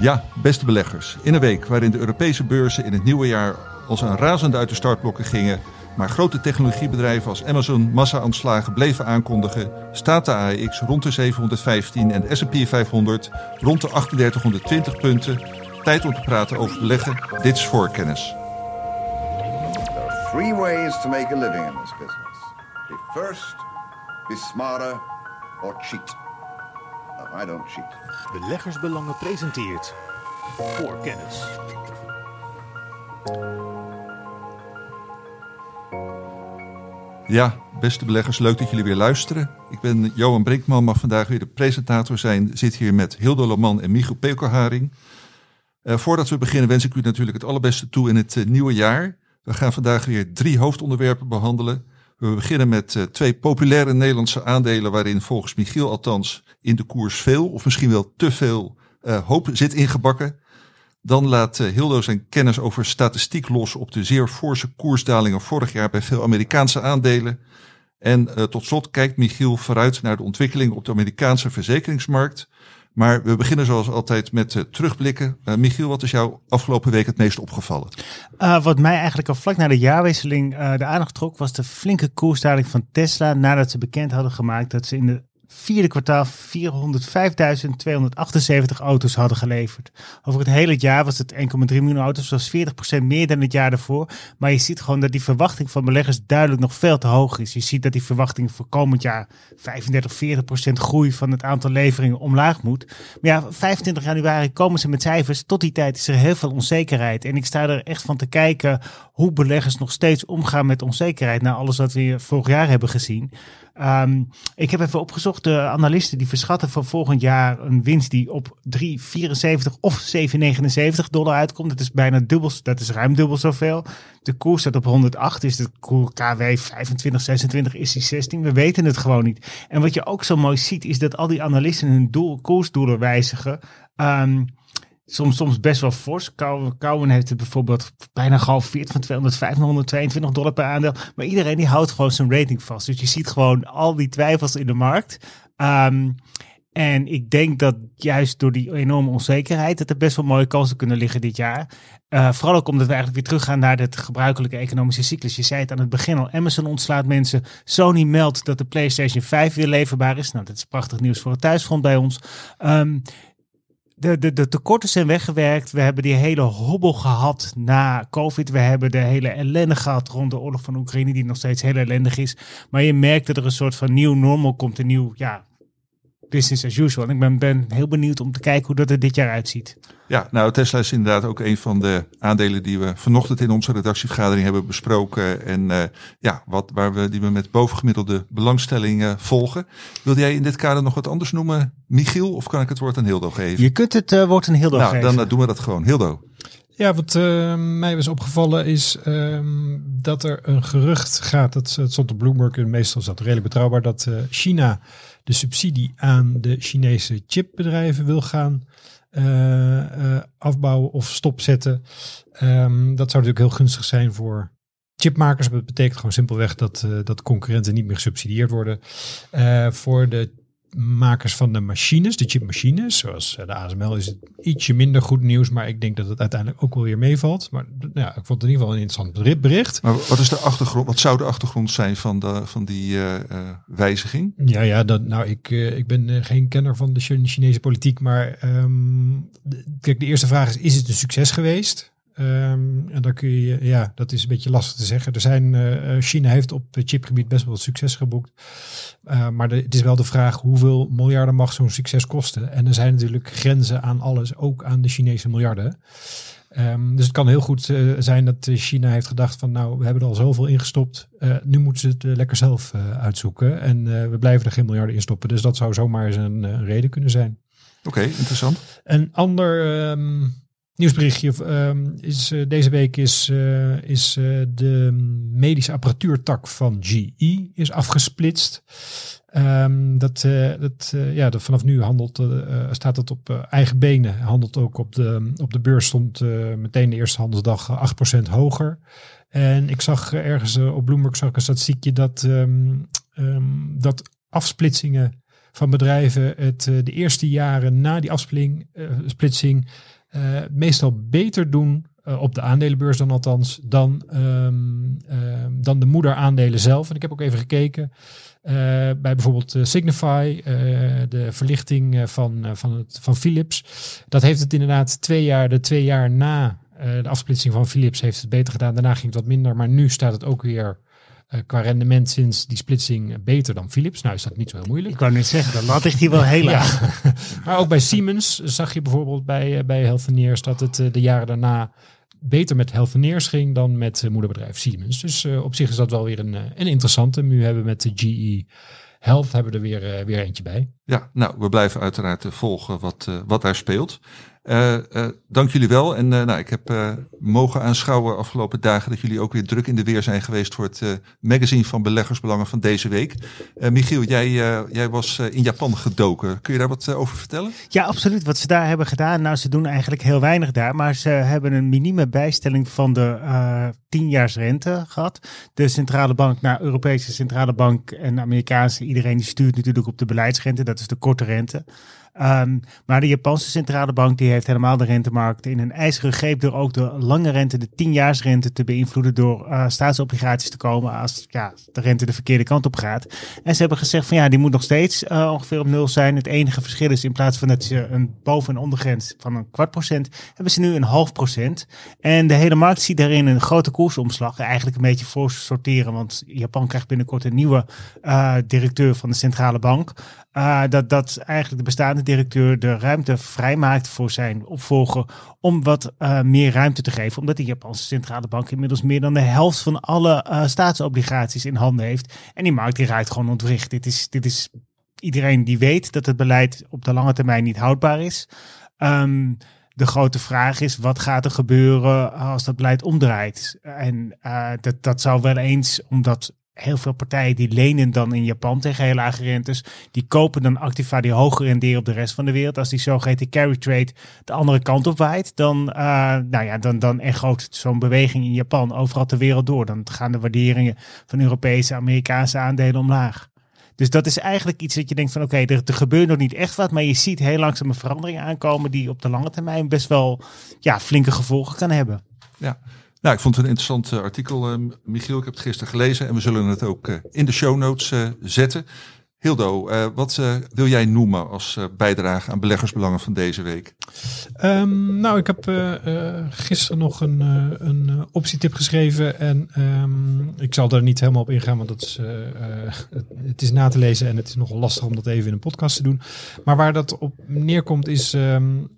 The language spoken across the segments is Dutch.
Ja, beste beleggers. In een week waarin de Europese beurzen in het nieuwe jaar als een razende uit de startblokken gingen, maar grote technologiebedrijven als Amazon massa-aanslagen bleven aankondigen, staat de AEX rond de 715 en de S&P 500 rond de 3820 punten. Tijd om te praten over beleggen. Dit is voorkennis. Three ways to make a living in this business. Be first, be smarter, or cheat. No, I don't cheat. Beleggersbelangen presenteert voor kennis. Ja, beste beleggers, leuk dat jullie weer luisteren. Ik ben Johan Brinkman, mag vandaag weer de presentator zijn. Zit hier met Hildo Loman en Michiel Pekelharing. Uh, voordat we beginnen wens ik u natuurlijk het allerbeste toe in het uh, nieuwe jaar. We gaan vandaag weer drie hoofdonderwerpen behandelen. We beginnen met uh, twee populaire Nederlandse aandelen waarin volgens Michiel althans in de koers veel of misschien wel te veel hoop zit ingebakken. Dan laat Hildo zijn kennis over statistiek los op de zeer forse koersdalingen vorig jaar bij veel Amerikaanse aandelen. En tot slot kijkt Michiel vooruit naar de ontwikkeling op de Amerikaanse verzekeringsmarkt. Maar we beginnen zoals altijd met uh, terugblikken. Uh, Michiel, wat is jou afgelopen week het meest opgevallen? Uh, wat mij eigenlijk al vlak na de jaarwisseling de aandacht trok, was de flinke koersdaling van Tesla. Nadat ze bekend hadden gemaakt dat ze in de vierde kwartaal 405.278 auto's hadden geleverd. Over het hele jaar was het 1,3 miljoen auto's, was 40% meer dan het jaar daarvoor. Maar je ziet gewoon dat die verwachting van beleggers duidelijk nog veel te hoog is. Je ziet dat die verwachting voor komend jaar 35, 40% groei van het aantal leveringen omlaag moet. Maar ja, 25 januari komen ze met cijfers. Tot die tijd is er heel veel onzekerheid. En ik sta er echt van te kijken hoe beleggers nog steeds omgaan met onzekerheid. Na alles wat we vorig jaar hebben gezien. Um, ik heb even opgezocht, de analisten die verschatten voor volgend jaar een winst die op 3,74 of 7,79 dollar uitkomt. Dat is bijna dubbel, dat is ruim dubbel zoveel. De koers staat op 108, is de koers KW 25, 26, is die 16. We weten het gewoon niet. En wat je ook zo mooi ziet, is dat al die analisten hun doel, koersdoelen wijzigen. Um, soms, soms best wel fors. Cowen heeft het bijvoorbeeld bijna gehalveerd van 205 naar 122 dollar per aandeel. Maar iedereen die houdt gewoon zijn rating vast. Dus je ziet gewoon al die twijfels in de markt. Um, en ik denk dat juist door die enorme onzekerheid, dat er best wel mooie kansen kunnen liggen dit jaar. Uh, vooral ook omdat we eigenlijk weer teruggaan naar het gebruikelijke economische cyclus. Je zei het aan het begin al, Amazon ontslaat mensen. Sony meldt dat de PlayStation 5 weer leverbaar is. Nou, dat is prachtig nieuws voor het thuisfront bij ons. Um, de, de, de tekorten zijn weggewerkt. We hebben die hele hobbel gehad na COVID. We hebben de hele ellende gehad rond de oorlog van Oekraïne, die nog steeds heel ellendig is. Maar je merkt dat er een soort van nieuw normal komt, een nieuw, ja, business as usual. En ik ben, ben heel benieuwd om te kijken hoe dat er dit jaar uitziet. Ja, nou Tesla is inderdaad ook een van de aandelen die we vanochtend in onze redactievergadering hebben besproken. En uh, ja, wat, waar we, die we met bovengemiddelde belangstelling uh, volgen. Wil jij in dit kader nog wat anders noemen, Michiel? Of kan ik het woord aan Hildo geven? Je kunt het uh, woord aan Hildo nou, geven. Dan doen we dat gewoon. Hildo. Ja, wat uh, mij was opgevallen is um, dat er een gerucht gaat. Dat het stond op Bloomberg en meestal is dat redelijk betrouwbaar. Dat uh, China de subsidie aan de Chinese chipbedrijven wil gaan uh, afbouwen of stopzetten. Um, dat zou natuurlijk heel gunstig zijn voor chipmakers. Dat betekent gewoon simpelweg dat, dat concurrenten niet meer gesubsidieerd worden. voor de makers van de machines, de chipmachines, zoals de ASML, is het ietsje minder goed nieuws, maar ik denk dat het uiteindelijk ook wel weer meevalt. Maar ja, ik vond het in ieder geval een interessant bericht. Maar wat is de achtergrond? Wat zou de achtergrond zijn van, de, van die uh, uh, wijziging? Ja, ja, dat, nou, ik, uh, ik ben geen kenner van de Chinese politiek, maar um, de, kijk, de eerste vraag is: is het een succes geweest? Um, en dan kun je, ja, dat is een beetje lastig te zeggen. Er zijn, uh, China heeft op chipgebied best wel succes geboekt. Uh, maar de, het is wel de vraag hoeveel miljarden mag zo'n succes kosten. En er zijn natuurlijk grenzen aan alles, ook aan de Chinese miljarden. Um, dus het kan heel goed uh, zijn dat China heeft gedacht van nou, we hebben er al zoveel ingestopt. nu moeten ze het lekker zelf uitzoeken. En we blijven er geen miljarden in stoppen. Dus dat zou zomaar eens een, een reden kunnen zijn. Oké, okay, interessant. Een ander um, Nieuwsberichtje um, is uh, deze week is, uh, is uh, de medische apparatuurtak van GE is afgesplitst. Um, dat, dat, ja, dat vanaf nu handelt, staat het op eigen benen. Handelt ook op de, op de beurs stond meteen de eerste handelsdag 8% hoger. En ik zag ergens op Bloomberg zag ik een statistiekje dat, um, dat afsplitsingen van bedrijven het de eerste jaren na die afsplitsing uh, meestal beter doen uh, op de aandelenbeurs dan althans, dan, um, dan de moederaandelen zelf. En ik heb ook even gekeken bij bijvoorbeeld Signify, de verlichting van, van, het, van Philips. Dat heeft het inderdaad twee jaar, de twee jaar na de afsplitsing van Philips heeft het beter gedaan. Daarna ging het wat minder, maar nu staat het ook weer uh, qua rendement sinds die splitsing beter dan Philips. Nou is dat niet zo heel moeilijk. Ik wou net zeggen, dan lat ligt hier wel heel laag. ja. maar ook bij Siemens zag je bijvoorbeeld bij, uh, bij Healthineers dat het uh, de jaren daarna beter met Healthineers ging dan met moederbedrijf Siemens. Dus op zich is dat wel weer een, een interessante. Nu hebben we met de GE Health hebben we er weer, weer eentje bij. Ja, nou, we blijven uiteraard volgen wat, wat daar speelt. Uh, uh, dank jullie wel. En uh, nou, ik heb mogen aanschouwen afgelopen dagen dat jullie ook weer druk in de weer zijn geweest voor het magazine van beleggersbelangen van deze week. Michiel, jij, jij was in Japan gedoken. Kun je daar wat over vertellen? Ja, absoluut. Wat ze daar hebben gedaan, nou, ze doen eigenlijk heel weinig daar, maar ze hebben een minieme bijstelling van de tienjaarsrente gehad. De centrale bank, naar Europese centrale bank en Amerikaanse, iedereen die stuurt natuurlijk op de beleidsrente. Dat is de korte rente. Um, maar de Japanse centrale bank die heeft helemaal de rentemarkt in een ijzeren greep door ook de lange rente, de tienjaarsrente te beïnvloeden door uh, staatsobligaties te komen als ja, de rente de verkeerde kant op gaat. En ze hebben gezegd van ja, die moet nog steeds uh, ongeveer op nul zijn. Het enige verschil is in plaats van dat ze een boven- en ondergrens van een kwart procent, hebben ze nu een half procent. En de hele markt ziet daarin een grote koersomslag. Eigenlijk een beetje voor sorteren, want Japan krijgt binnenkort een nieuwe uh, directeur van de centrale bank. Uh, dat, dat eigenlijk de bestaande directeur de ruimte vrijmaakt voor zijn opvolger om wat uh, meer ruimte te geven. Omdat de Japanse centrale bank inmiddels meer dan de helft van alle uh, staatsobligaties in handen heeft. En die markt die raakt gewoon ontwricht. Dit is, dit is iedereen die weet dat het beleid op de lange termijn niet houdbaar is. Um, de grote vraag is, wat gaat er gebeuren als dat beleid omdraait? En uh, dat, dat zou wel eens, omdat heel veel partijen die lenen dan in Japan tegen heel lage rentes. Die kopen dan activa die hoger renderen op de rest van de wereld. Als die zogeheten carry trade de andere kant op waait, dan, uh, nou ja, dan, dan echoot zo'n beweging in Japan overal ter wereld door. Dan gaan de waarderingen van Europese, Amerikaanse aandelen omlaag. Dus dat is eigenlijk iets dat je denkt van oké, er, er, gebeurt nog niet echt wat, maar je ziet heel langzaam een verandering aankomen die op de lange termijn best wel ja, flinke gevolgen kan hebben. Ja, nou, ik vond het een interessant uh, artikel, uh, Michiel. Ik heb het gisteren gelezen en we zullen het ook uh, in de show notes zetten. Hildo, wat wil jij noemen als bijdrage aan beleggersbelangen van deze week? Um, nou, ik heb gisteren nog een, een optietip geschreven en um, ik zal daar niet helemaal op ingaan, want dat is, het, is na te lezen en het is nogal lastig om dat even in een podcast te doen. Maar waar dat op neerkomt is um,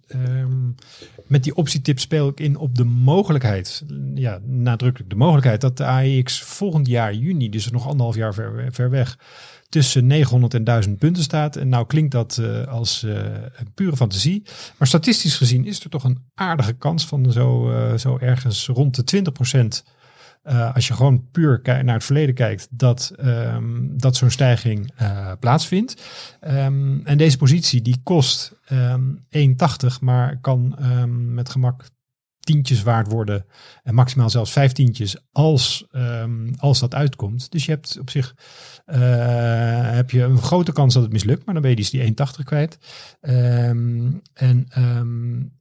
met die optietip speel ik in op de mogelijkheid, ja, nadrukkelijk de mogelijkheid dat de AEX volgend jaar juni, dus nog anderhalf jaar ver, ver weg, tussen 900 en 1000 punten staat. En nou klinkt dat uh, als uh, pure fantasie. Maar statistisch gezien is er toch een aardige kans van zo, uh, zo ergens rond de 20 procent. als je gewoon puur naar het verleden kijkt, dat, um, dat zo'n stijging plaatsvindt. Um, en deze positie die kost um, 1,80, maar kan met gemak tientjes waard worden. En maximaal zelfs vijftientjes als, um, als dat uitkomt. Dus je hebt op zich uh, heb je een grote kans dat het mislukt. Maar dan ben je dus die 1,80 kwijt. En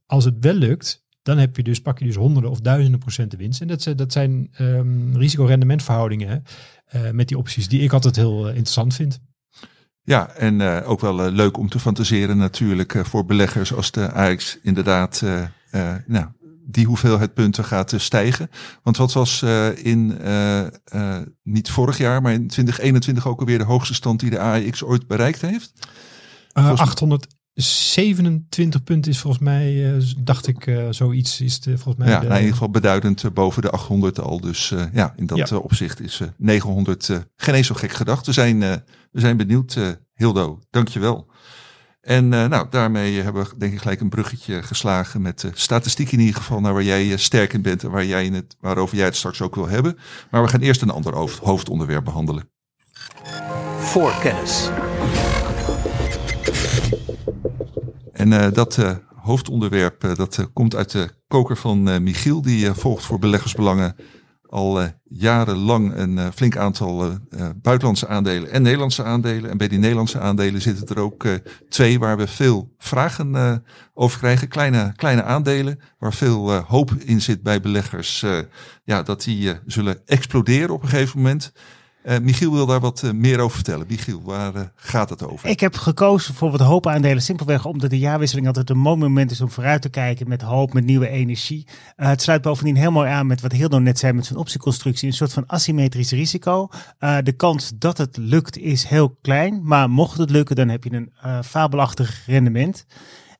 als het wel lukt, dan heb je dus, pak je dus honderden of duizenden procenten winst. En dat, dat zijn um, risico-rendementverhoudingen uh, met die opties die ik altijd heel uh, interessant vind. Ja, en uh, ook wel uh, leuk om te fantaseren natuurlijk uh, voor beleggers als de AX inderdaad nou, die hoeveelheid punten gaat stijgen. Want wat was in, niet vorig jaar, maar in 2021 ook alweer de hoogste stand die de AX ooit bereikt heeft? 827 punten is volgens mij, dacht ik, zoiets is de, volgens mij. Ja, de... nou, in ieder geval beduidend boven de 800 al. Dus ja, in dat ja. opzicht is 900 geen eens zo gek gedacht. We zijn, we zijn benieuwd, Hildo. Dankjewel. En uh, nou, daarmee hebben we denk ik gelijk een bruggetje geslagen met statistiek in ieder geval naar waar jij sterk in bent en waar jij het, waarover jij het straks ook wil hebben. Maar we gaan eerst een ander hoofd, hoofdonderwerp behandelen. Voorkennis. En dat hoofdonderwerp dat komt uit de koker van Michiel, die volgt voor beleggersbelangen al eh, jarenlang een eh, flink aantal eh, eh, buitenlandse aandelen en Nederlandse aandelen. En bij die Nederlandse aandelen zitten er ook eh, twee waar we veel vragen eh, over krijgen. Kleine, kleine aandelen waar veel eh, hoop in zit bij beleggers. eh, ja, dat die eh, zullen exploderen op een gegeven moment. Eh, Michiel wil daar wat eh, meer over vertellen. Michiel, waar eh, gaat het over? Ik heb gekozen voor wat hoop aandelen. Simpelweg omdat de jaarwisseling altijd een mooi moment is om vooruit te kijken met hoop, met nieuwe energie. Het sluit bovendien heel mooi aan met wat Hildo net zei met zijn optieconstructie. Een soort van asymmetrisch risico. De kans dat het lukt is heel klein. Maar mocht het lukken, dan heb je een fabelachtig rendement.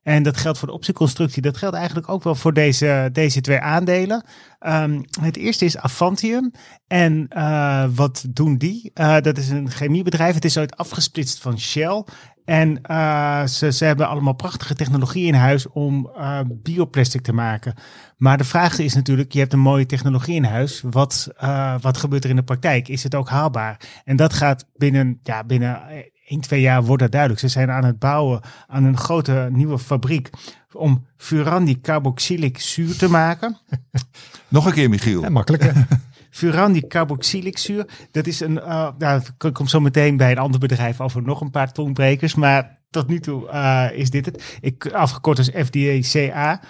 En dat geldt voor de optieconstructie. Dat geldt eigenlijk ook wel voor deze, deze twee aandelen. Ehm, het eerste is Avantium. En eh, wat doen die? Eh, dat is een chemiebedrijf. Het is ooit afgesplitst van Shell. En eh, ze, ze hebben allemaal prachtige technologie in huis om bioplastic te maken. Maar de vraag is natuurlijk, je hebt een mooie technologie in huis. Wat, wat gebeurt er in de praktijk? Is het ook haalbaar? En dat gaat binnen, ja, binnen 1, 2 jaar wordt dat duidelijk. Ze zijn aan het bouwen aan een grote nieuwe fabriek om furandi carboxylic zuur te maken. Nog een keer, Michiel. Ja, makkelijk. hè? Furandi carboxylic zuur. Dat is een. eh nou, ik kom zo meteen bij een ander bedrijf over nog een paar tongbrekers. Maar tot nu toe eh, is dit het. Ik, afgekort als FDA-CA.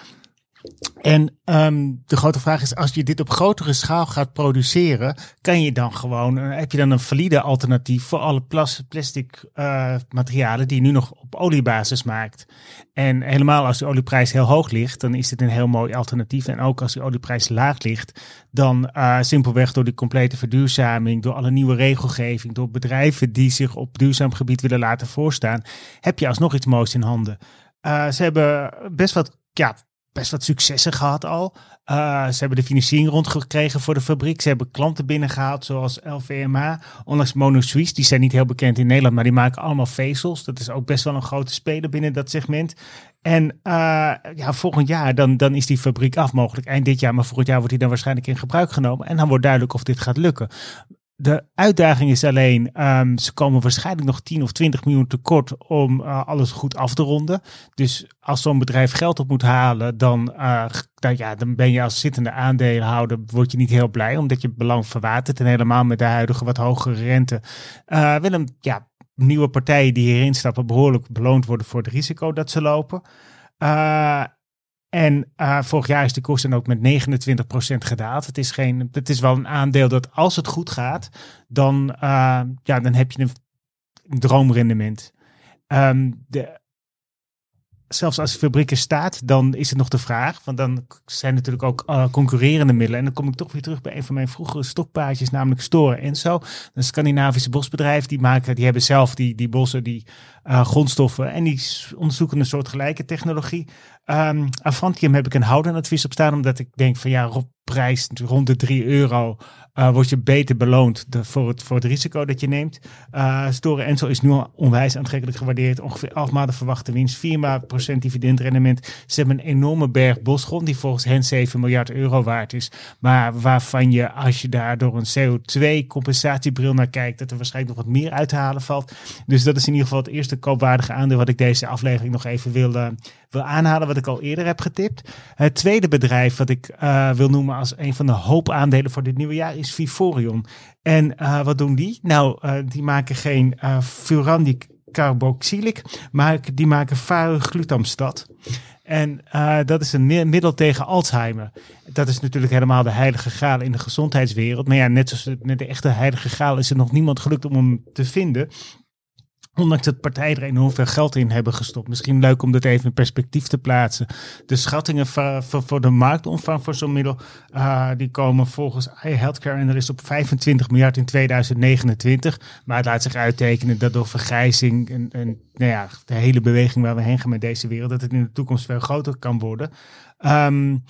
En ehm, de grote vraag is, als je dit op grotere schaal gaat produceren, kan je dan gewoon, eh, heb je dan een valide alternatief voor alle plas, plastic eh, materialen die je nu nog op oliebasis maakt? En helemaal als de olieprijs heel hoog ligt, dan is dit een heel mooi alternatief. En ook als de olieprijs laag ligt, dan eh, simpelweg door die complete verduurzaming, door alle nieuwe regelgeving, door bedrijven die zich op duurzaam gebied willen laten voorstaan, heb je alsnog iets moois in handen. Ze hebben best wat, ja, best wat successen gehad al. Uh, ze hebben de financiering rondgekregen voor de fabriek. Ze hebben klanten binnengehaald zoals LVMH. Ondanks Mono Suisse, die zijn niet heel bekend in Nederland, maar die maken allemaal vezels. Dat is ook best wel een grote speler binnen dat segment. En uh, ja, volgend jaar dan, dan is die fabriek af, mogelijk eind dit jaar. Maar volgend jaar wordt die dan waarschijnlijk in gebruik genomen. En dan wordt duidelijk of dit gaat lukken. De uitdaging is alleen, um, ze komen waarschijnlijk nog 10 of 20 miljoen tekort om uh, alles goed af te ronden. Dus als zo'n bedrijf geld op moet halen, dan, uh, dan, ja, dan ben je als zittende aandeelhouder word je niet heel blij, omdat je belang verwatert. En helemaal met de huidige wat hogere rente. Uh, wil een ja, nieuwe partijen die hierin stappen behoorlijk beloond worden voor het risico dat ze lopen. En uh, vorig jaar is de koers dan ook met 29% gedaald. Het is, geen, het is wel een aandeel dat als het goed gaat, dan, uh, ja, dan heb je een, droomrendement. Um, de, zelfs als de fabriek er staat, dan is het nog de vraag. Want dan zijn natuurlijk ook uh, concurrerende middelen. En dan kom ik toch weer terug bij een van mijn vroegere stokpaardjes, namelijk Store en zo. Een Scandinavische bosbedrijf. Die, maken, die hebben zelf die, die bossen, die uh, grondstoffen. En die onderzoeken een soort gelijke technologie. Um, Avantium heb ik een houden advies op staan, omdat ik denk van ja, op prijs rond de 3 euro uh, word je beter beloond voor, het, voor het risico dat je neemt. Uh, Store Enso is nu al onwijs aantrekkelijk gewaardeerd. Ongeveer 11 maanden verwachte winst, 4% dividendrendement. Ze hebben een enorme berg bosgrond die volgens hen 7 miljard euro waard is. Maar waarvan je, als je daar door een CO2-compensatiebril naar kijkt, dat er waarschijnlijk nog wat meer uit te halen valt. Dus dat is in ieder geval het eerste koopwaardige aandeel wat ik deze aflevering nog even wil, uh, wil aanhalen, wat ik al eerder heb getipt. Het tweede bedrijf wat ik wil noemen als een van de hoop aandelen voor dit nieuwe jaar is Vivorion. En uh, wat doen die? Nou, uh, die maken geen uh, Furandi carboxylic, maar die maken varuglutamstat. En dat is een middel tegen Alzheimer. Dat is natuurlijk helemaal de heilige graal in de gezondheidswereld. Maar ja, net zoals met de echte heilige graal is er nog niemand gelukt om hem te vinden. Ondanks dat partijen er enorm veel geld in hebben gestopt. Misschien leuk om dat even in perspectief te plaatsen. De schattingen voor, de marktomvang voor zo'n middel, uh, die komen volgens iHealthcare en er is op 25 miljard in 2029. Maar het laat zich uittekenen dat door vergrijzing en, en nou ja, de hele beweging waar we heen gaan met deze wereld, dat het in de toekomst veel groter kan worden. Um,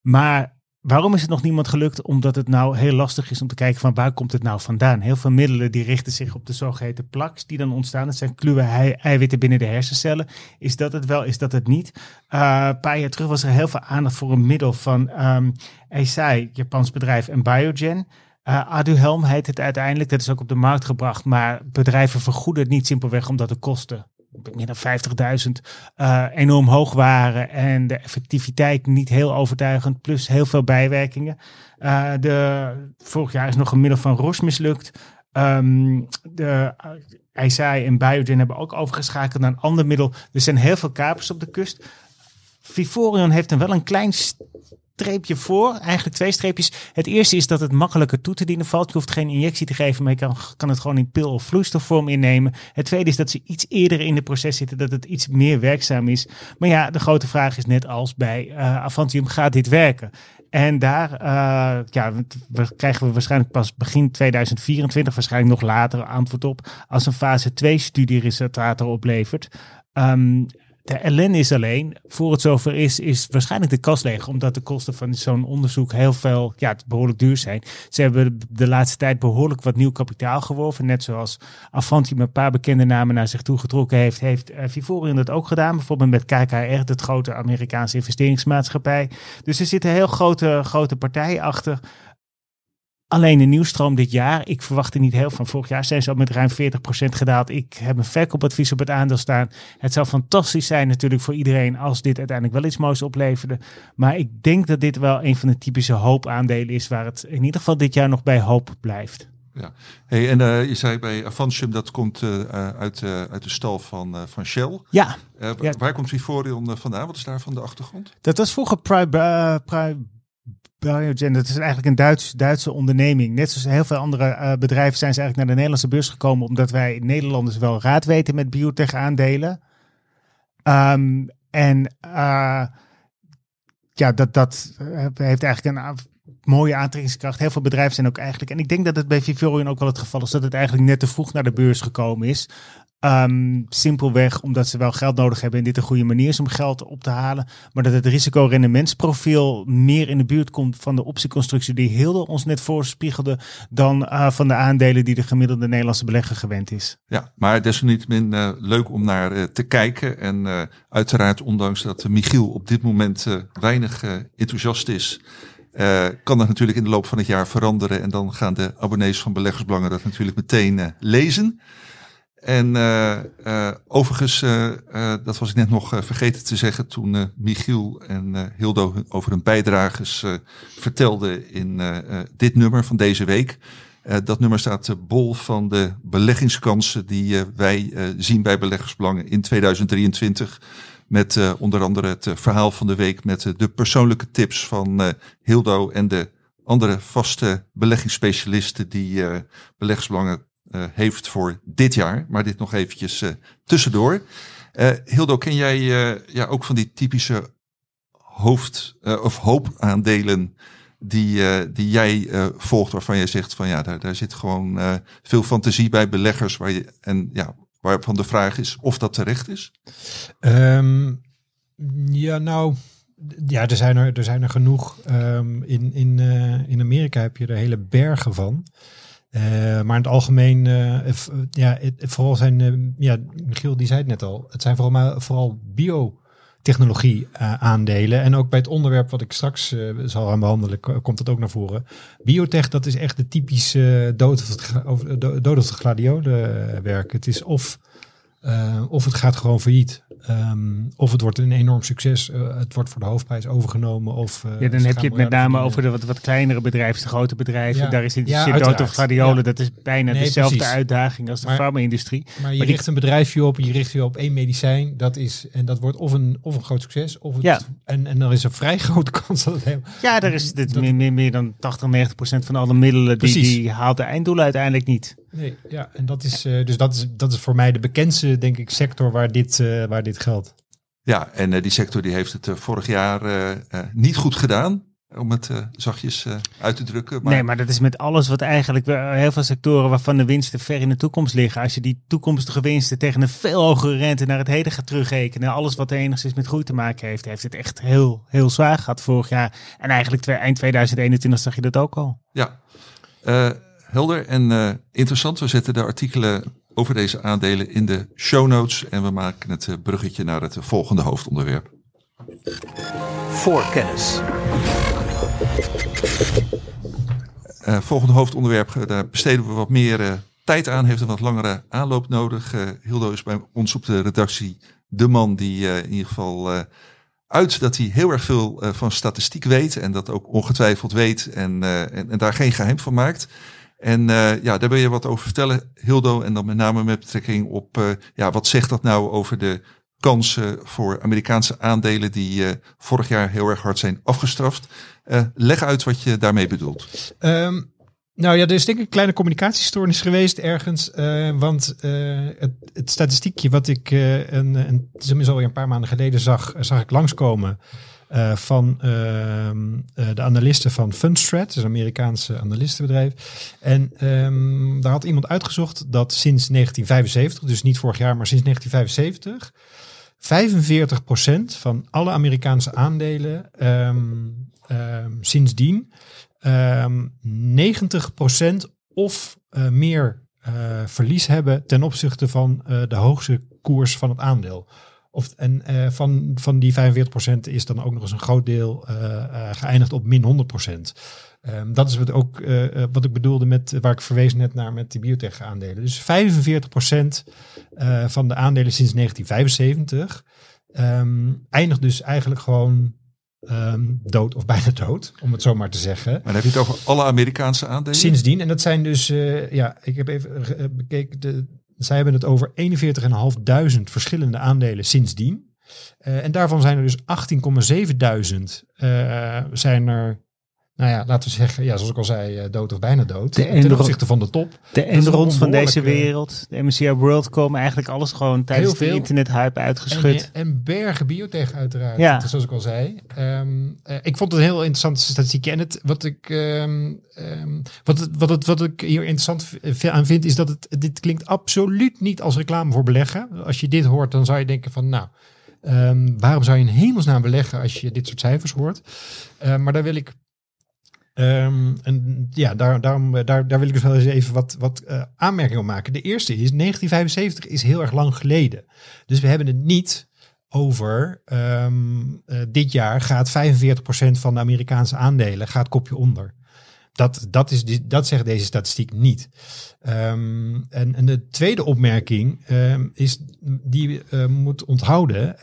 maar Waarom is het nog niemand gelukt? Omdat het nou heel lastig is om te kijken van waar komt het nou vandaan. Heel veel middelen die richten zich op de zogeheten plaks die dan ontstaan. Dat zijn kluwe eiwitten binnen de hersencellen. Is dat het wel, is dat het niet? Uh, een paar jaar terug was er heel veel aandacht voor een middel van um, Eisai, Japans bedrijf, en Biogen. Uh, Aduhelm heet het uiteindelijk. Dat is ook op de markt gebracht. Maar bedrijven vergoeden het niet simpelweg omdat de kosten meer dan 50.000 eh, enorm hoog waren en de effectiviteit niet heel overtuigend, plus heel veel bijwerkingen. Eh, de, vorig jaar is nog een middel van Roche mislukt. Ehm de uh, Isai en Biogen hebben ook overgeschakeld naar een ander middel. Er zijn heel veel kapers op de kust. Vivorion heeft er wel een klein streepje voor. Eigenlijk twee streepjes. Het eerste is dat het makkelijker toe te dienen valt. Je hoeft geen injectie te geven, maar je kan, kan het gewoon in pil- of vloeistofvorm innemen. Het tweede is dat ze iets eerder in de proces zitten, dat het iets meer werkzaam is. Maar ja, de grote vraag is net als bij uh, Avantium, gaat dit werken? En daar uh, ja, krijgen we waarschijnlijk pas begin 2024, waarschijnlijk nog later antwoord op, als een fase 2 studie resultaten oplevert. Um, de ellende is alleen, voor het zover is, is waarschijnlijk de kas leeg. Omdat de kosten van zo'n onderzoek heel veel, ja, behoorlijk duur zijn. Ze hebben de laatste tijd behoorlijk wat nieuw kapitaal geworven. Net zoals Avanti met een paar bekende namen naar zich toe getrokken heeft, heeft uh, Vivorion dat ook gedaan. Bijvoorbeeld met KKR, het grote Amerikaanse investeringsmaatschappij. Dus er zitten heel grote, grote partijen achter. Alleen de nieuwstroom dit jaar, ik verwacht er niet heel van. Vorig jaar zijn ze al met ruim 40% gedaald. Ik heb een verkoopadvies op het aandeel staan. Het zou fantastisch zijn natuurlijk voor iedereen als dit uiteindelijk wel iets moois opleverde. Maar ik denk dat dit wel een van de typische hoopaandelen is waar het in ieder geval dit jaar nog bij hoop blijft. Ja, hey, en uh, je zei bij Avantium dat komt uh, uit, uh, uit de stal van, van Shell. Ja. ja. Waar komt Vivorion vandaan? Wat is daar van de achtergrond? Dat was vroeger Pri Biogen, dat is eigenlijk een Duits, Duitse onderneming. Net zoals heel veel andere uh, bedrijven zijn ze eigenlijk naar de Nederlandse beurs gekomen, omdat wij Nederlanders wel raad weten met biotech aandelen. Um, en uh, ja, dat, dat heeft eigenlijk een mooie aantrekkingskracht. Heel veel bedrijven zijn ook eigenlijk, en ik denk dat het bij Vivorion ook wel het geval is, dat het eigenlijk net te vroeg naar de beurs gekomen is. Um, simpelweg omdat ze wel geld nodig hebben en dit een goede manier is om geld op te halen. Maar dat het risico-rendementsprofiel meer in de buurt komt van de optieconstructie die Hilde ons net voorspiegelde. Dan uh, van de aandelen die de gemiddelde Nederlandse belegger gewend is. Ja, maar desalniettemin uh, leuk om naar uh, te kijken. En uiteraard, ondanks dat Michiel op dit moment weinig enthousiast is. Kan dat natuurlijk in de loop van het jaar veranderen. En dan gaan de abonnees van Beleggersbelangen dat natuurlijk meteen lezen. En uh, uh, overigens, uh, dat was ik net nog vergeten te zeggen toen Michiel en Hildo over hun bijdrages vertelden in dit nummer van deze week. dat nummer staat bol van de beleggingskansen die wij zien bij beleggersbelangen in 2023. Met onder andere het verhaal van de week met de persoonlijke tips van Hildo en de andere vaste beleggingsspecialisten die beleggersbelangen heeft voor dit jaar. Maar dit nog eventjes uh, tussendoor. Uh, Hildo, ken jij ja, ook van die typische hoofd- of hoopaandelen die, die jij volgt, waarvan jij zegt van ja, daar, daar zit gewoon veel fantasie bij beleggers waar je, en ja, waarvan de vraag is of dat terecht is? Um, ja, nou, ja, er zijn er, er, zijn er genoeg. Um, in, in, in Amerika heb je er hele bergen van. Uh, maar in het algemeen, uh, ja, het, vooral zijn, ja, Michiel die zei het net al, het zijn vooral, vooral biotechnologie aandelen. En ook bij het onderwerp wat ik straks zal gaan behandelen, komt dat ook naar voren. Biotech, dat is echt de typische dood of. Het is of, of het gaat gewoon failliet. Um, of het wordt een enorm succes, uh, het wordt voor de hoofdprijs overgenomen. Of, uh, ja, dan heb je het met name over de wat, wat kleinere bedrijven, de grote bedrijven. Ja, Daar is het ja, of gladiolen, ja. dat is bijna nee, dezelfde precies. uitdaging als de farma-industrie. Maar je maar richt die... een bedrijfje op, je richt je op één medicijn, dat is, en dat wordt of een, of een groot succes, of het, ja. en, en dan is een vrij grote kans dat het helemaal... Ja, er is dit dat, meer, meer dan 80, 90 procent van alle middelen, die, die haalt de einddoelen uiteindelijk niet. Nee, ja, en dat is, uh, dus dat is, dat is voor mij de bekendste, denk ik, sector waar dit, uh, waar dit geldt. Ja, en uh, die sector die heeft het uh, vorig jaar uh, niet goed gedaan. Om het zachtjes uit te drukken. Maar... Nee, maar dat is met alles wat eigenlijk heel veel sectoren waarvan de winsten ver in de toekomst liggen. Als je die toekomstige winsten tegen een veel hogere rente naar het heden gaat terugrekenen. Alles wat er enigszins met groei te maken heeft, heeft het echt heel, heel zwaar gehad vorig jaar. En eigenlijk eind 2021 zag je dat ook al. Ja, helder en interessant. We zetten de artikelen over deze aandelen in de show notes. En we maken het eh, bruggetje naar het volgende hoofdonderwerp. Voorkennis. Uh, volgende hoofdonderwerp, daar besteden we wat meer uh, tijd aan, heeft een wat langere aanloop nodig. Eh, Hildo is bij ons op de redactie de man die eh, in ieder geval eh, uit dat hij heel erg veel eh, van statistiek weet en dat ook ongetwijfeld weet en, eh, en, en daar geen geheim van maakt. En eh, ja, daar wil je wat over vertellen, Hildo, en dan met name met betrekking op eh, ja, wat zegt dat nou over de kansen voor Amerikaanse aandelen die eh, vorig jaar heel erg hard zijn afgestraft. Leg uit wat je daarmee bedoelt. Ehm, nou ja, er is denk ik een kleine communicatiestoornis geweest ergens. want het, het statistiekje wat ik een, een, alweer een paar maanden geleden zag, zag ik langskomen. Eh, van ehm, eh, de analisten van Fundstrat, dus een Amerikaanse analistenbedrijf. En ehm, daar had iemand uitgezocht dat sinds 1975, dus niet vorig jaar, maar sinds 1975, 45% van alle Amerikaanse aandelen ehm, ehm, sindsdien ehm 90% of eh, meer verlies hebben ten opzichte van de hoogste koers van het aandeel. Of, en eh, van, van die 45% is dan ook nog eens een groot deel eh, eh, geëindigd op min 100%. Ehm, dat is wat, ook, wat ik bedoelde met waar ik verwees net naar met die biotech aandelen. Dus 45% eh, van de aandelen sinds 1975 ehm, eindigt dus eigenlijk gewoon ehm, dood of bijna dood, om het zo maar te zeggen. Maar dan heb je het over alle Amerikaanse aandelen? Sindsdien, en dat zijn dus, ja, ik heb even bekeken, de, zij hebben het over 41.500 verschillende aandelen sindsdien. Eh, en daarvan zijn er dus 18,7 uh, zijn er, nou ja, laten we zeggen, ja, zoals ik al zei, eh, dood of bijna dood. De ten opzichte van de top. De Enrons van deze wereld, de MSCI World, komen eigenlijk alles gewoon tijdens de internethype uitgeschud. En, en bergen biotech uiteraard, Ja. zoals ik al zei. Ehm, eh, ik vond het een heel interessante statistiek. En het, wat, ik, ehm, ehm, wat, het, wat, het, wat ik hier interessant v- aan vind, is dat het, dit klinkt absoluut niet als reclame voor beleggen. Als je dit hoort, dan zou je denken van, nou, waarom zou je in hemelsnaam beleggen als je dit soort cijfers hoort? Eh, maar daar wil ik Ehm, en ja, daar, daarom, eh, daar, daar wil ik dus wel eens even wat, wat eh, aanmerkingen op maken. De eerste is, 1975 is heel erg lang geleden. Dus we hebben het niet over ehm, eh, dit jaar gaat 45% van de Amerikaanse aandelen gaat kopje onder. Dat, dat, is, dat zegt deze statistiek niet. Ehm, en, en de tweede opmerking is die eh, moet onthouden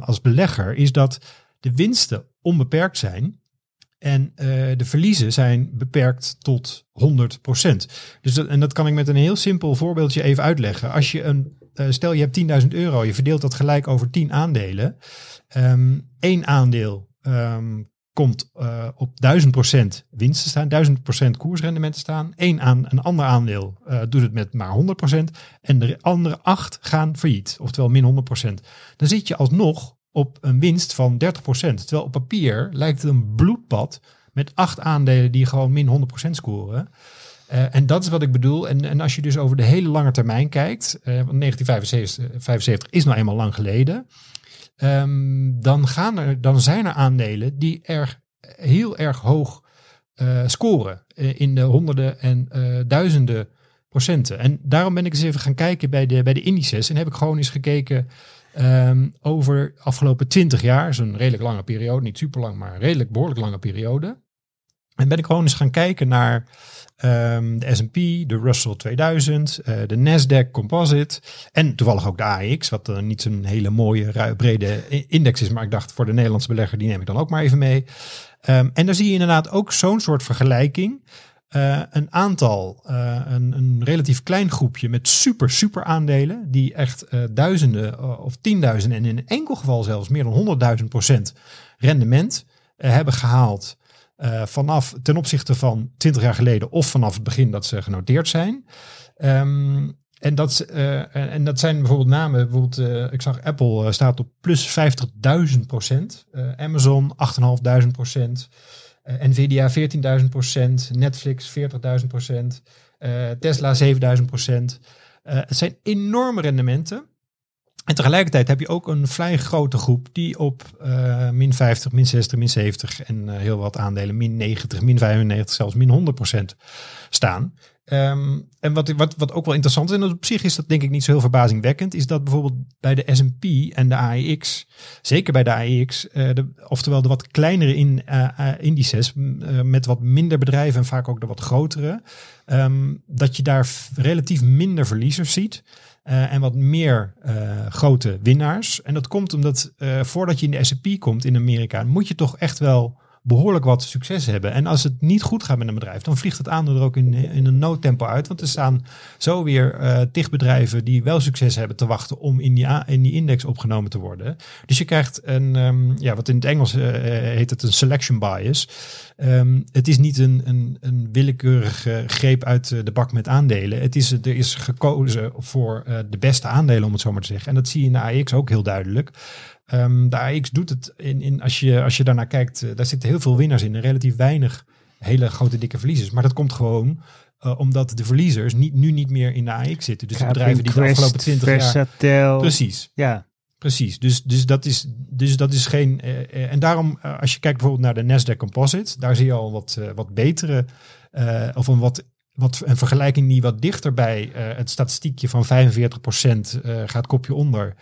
als belegger, is dat de winsten onbeperkt zijn. En eh, de verliezen zijn beperkt tot 100%. Dus dat, en dat kan ik met een heel simpel voorbeeldje even uitleggen. Als je een, eh, stel je hebt 10.000 euro, je verdeelt dat gelijk over 10 aandelen. Ehm Eén aandeel ehm, komt eh, op 1000% winst te staan, 1000% koersrendement te staan. Eén aan, een ander aandeel doet het met maar 100%. En de andere acht gaan failliet, oftewel min 100%. Dan zit je alsnog op een winst van 30%. Terwijl op papier lijkt het een bloedpad met acht aandelen die gewoon min 100% scoren. Eh, en dat is wat ik bedoel. En, en als je dus over de hele lange termijn kijkt, eh, want 1975 75 is nou eenmaal lang geleden, ehm, dan, gaan er, dan zijn er aandelen die erg, heel erg hoog eh, scoren. in de honderden en duizenden procenten. En daarom ben ik eens even gaan kijken bij de, bij de indices. En heb ik gewoon eens gekeken ehm, over de afgelopen 20 jaar. Een redelijk lange periode. Niet super lang, maar een redelijk behoorlijk lange periode. En ben ik gewoon eens gaan kijken naar ehm, de S&P, de Russell 2000, eh, de Nasdaq Composite en toevallig ook de AX, wat dan niet zo'n hele mooie, brede index is. Maar ik dacht voor de Nederlandse belegger, die neem ik dan ook maar even mee. Ehm, en daar zie je inderdaad ook zo'n soort vergelijking. Eh, een aantal, eh, een, een relatief klein groepje met super, super aandelen, die echt eh, duizenden of tienduizenden en in enkel geval zelfs meer dan honderdduizend procent rendement hebben gehaald. eh, vanaf ten opzichte van 20 jaar geleden of vanaf het begin dat ze genoteerd zijn. Ehm, en, dat, en, dat zijn bijvoorbeeld namen. Bijvoorbeeld, ik zag Apple staat op plus 50.000 procent. Amazon 8.500 procent. Eh, Nvidia 14.000 procent. Netflix 40.000 procent. Eh, Tesla 7.000 procent. Eh, het zijn enorme rendementen. En tegelijkertijd heb je ook een vrij grote groep die op eh, min 50, min 60, min 70 en eh, heel wat aandelen min 90, min 95, zelfs min 100 procent staan. Ehm, en wat, wat, wat ook wel interessant is, en op zich is dat denk ik niet zo heel verbazingwekkend, is dat bijvoorbeeld bij de S&P en de AEX, zeker bij de AEX, eh, oftewel de wat kleinere in, eh, eh, indices, met wat minder bedrijven en vaak ook de wat grotere, ehm, dat je daar relatief minder verliezers ziet. en wat meer grote winnaars. En dat komt omdat voordat je in de S&P komt in Amerika, moet je toch echt wel behoorlijk wat succes hebben. En als het niet goed gaat met een bedrijf, dan vliegt het aandeel er ook in, in een noodtempo uit. Want er staan zo weer eh tig bedrijven die wel succes hebben te wachten om in die, in die index opgenomen te worden. Dus je krijgt een, ehm, ja, wat in het Engels eh, heet het een selection bias. Ehm, het is niet een, een, een willekeurige greep uit eh, de bak met aandelen. Het is, er is gekozen voor eh, de beste aandelen, om het zo maar te zeggen. En dat zie je in de AX ook heel duidelijk. Ehm, de AX doet het in, in als, je, als je daarnaar kijkt, eh, daar zitten heel veel winnaars in en relatief weinig hele grote dikke verliezers. Maar dat komt gewoon eh, omdat de verliezers niet, nu niet meer in de AX zitten. Dus de bedrijven die de afgelopen 20 jaar... Precies. Ja, Precies, dus, dus, dat, is, dus dat is geen. eh, en daarom, als je kijkt bijvoorbeeld naar de Nasdaq Composite, daar zie je al wat, wat betere, of een wat. Wat, een vergelijking die wat dichter bij het statistiekje van 45% eh, gaat kopje onder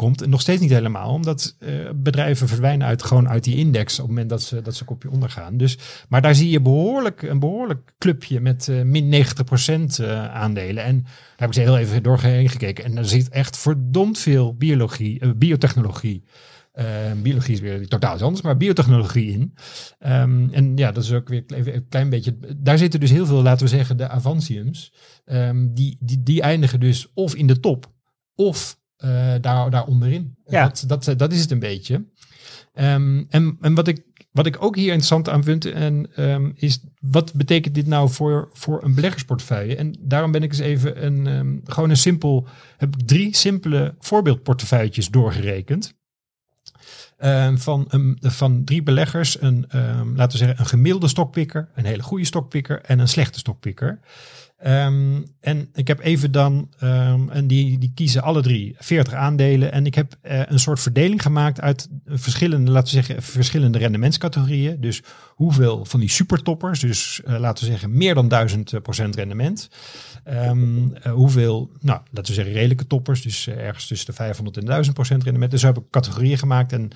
komt. Nog steeds niet helemaal, omdat eh, bedrijven verdwijnen uit, gewoon uit die index op het moment dat ze, dat ze kopje onder gaan. Dus, maar daar zie je behoorlijk, een behoorlijk clubje met eh, min 90% eh, aandelen. En daar heb ik ze heel even doorheen gekeken. En er zit echt verdomd veel biologie, biotechnologie. biologie is weer totaal anders, maar biotechnologie in. Ehm, en ja, dat is ook weer een klein beetje. Daar zitten dus heel veel, laten we zeggen, de Avantiums. ehm, die, die, die eindigen dus of in de top, of daar, daar onderin. Ja. Dat, dat, dat is het een beetje. Ehm, en en wat, ik, wat ik ook hier interessant aan vind, en, ehm, is wat betekent dit nou voor, voor een beleggersportefeuille? En daarom ben ik eens even een, ehm, gewoon een simpel, heb ik drie simpele voorbeeldportefeuilletjes doorgerekend. Van, een, van drie beleggers, een, laten we zeggen, een gemiddelde stokpikker, een hele goede stokpikker en een slechte stokpikker. Ehm, en ik heb even dan, ehm, en die, die kiezen alle drie 40 aandelen. En ik heb eh, een soort verdeling gemaakt uit verschillende, laten we zeggen, verschillende rendementscategorieën. Dus hoeveel van die supertoppers, dus eh, laten we zeggen meer dan 1000 procent rendement. Ehm, eh, hoeveel, nou, laten we zeggen redelijke toppers, dus eh, ergens tussen de 500 en 1000 procent rendement. Dus zo heb ik categorieën gemaakt en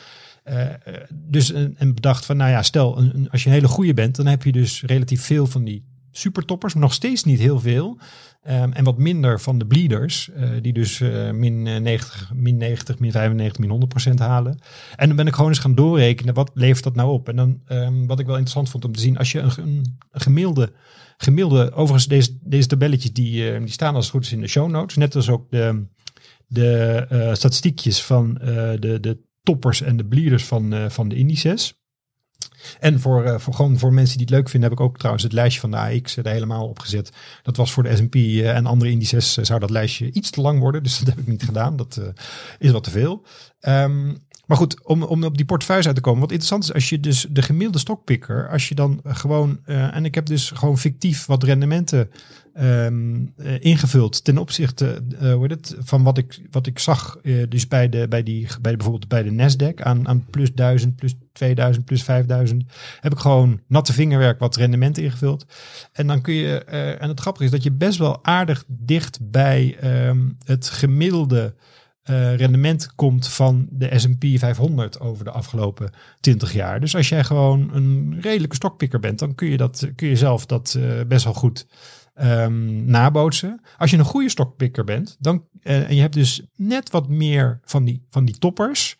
eh, eh, dus en, bedacht van, nou ja, stel, als je een hele goede bent, dan heb je dus relatief veel van die supertoppers, nog steeds niet heel veel. Ehm, en wat minder van de bleeders, eh, die dus eh, min, eh, 90, min 90, min 95, min 100 procent halen. En dan ben ik gewoon eens gaan doorrekenen, wat levert dat nou op? En dan, ehm, wat ik wel interessant vond om te zien, als je een, een, gemiddelde, gemiddelde, overigens deze, deze tabelletjes, die, eh, die staan als het goed is in de show notes, net als ook de, de eh, statistiekjes van eh, de, de toppers en de bleeders van, eh, van de indices. En voor, eh, voor, gewoon voor mensen die het leuk vinden, heb ik ook trouwens het lijstje van de AX er helemaal opgezet. Dat was voor de S&P eh, en andere indices eh, zou dat lijstje iets te lang worden. Dus dat heb ik niet gedaan. Dat eh, is wat te veel. Ehm, maar goed, om, om op die portefeuille uit te komen. Wat interessant is, als je dus de gemiddelde stokpikker, als je dan gewoon, eh, en ik heb dus gewoon fictief wat rendementen eh, ingevuld ten opzichte eh, hoe het, van wat ik, wat ik zag, eh, dus bij, de, bij, die, bij bijvoorbeeld bij de Nasdaq aan, aan plus 1000, plus 2000, plus 5000, heb ik gewoon natte vingerwerk wat rendement ingevuld. En dan kun je, en het grappige is dat je best wel aardig dicht bij ehm, het gemiddelde rendement komt van de S&P 500 over de afgelopen 20 jaar. Dus als jij gewoon een redelijke stokpikker bent, dan kun je, dat, kun je zelf dat best wel goed ehm, nabootsen. Als je een goede stokpikker bent, dan, eh, en je hebt dus net wat meer van die, van die toppers,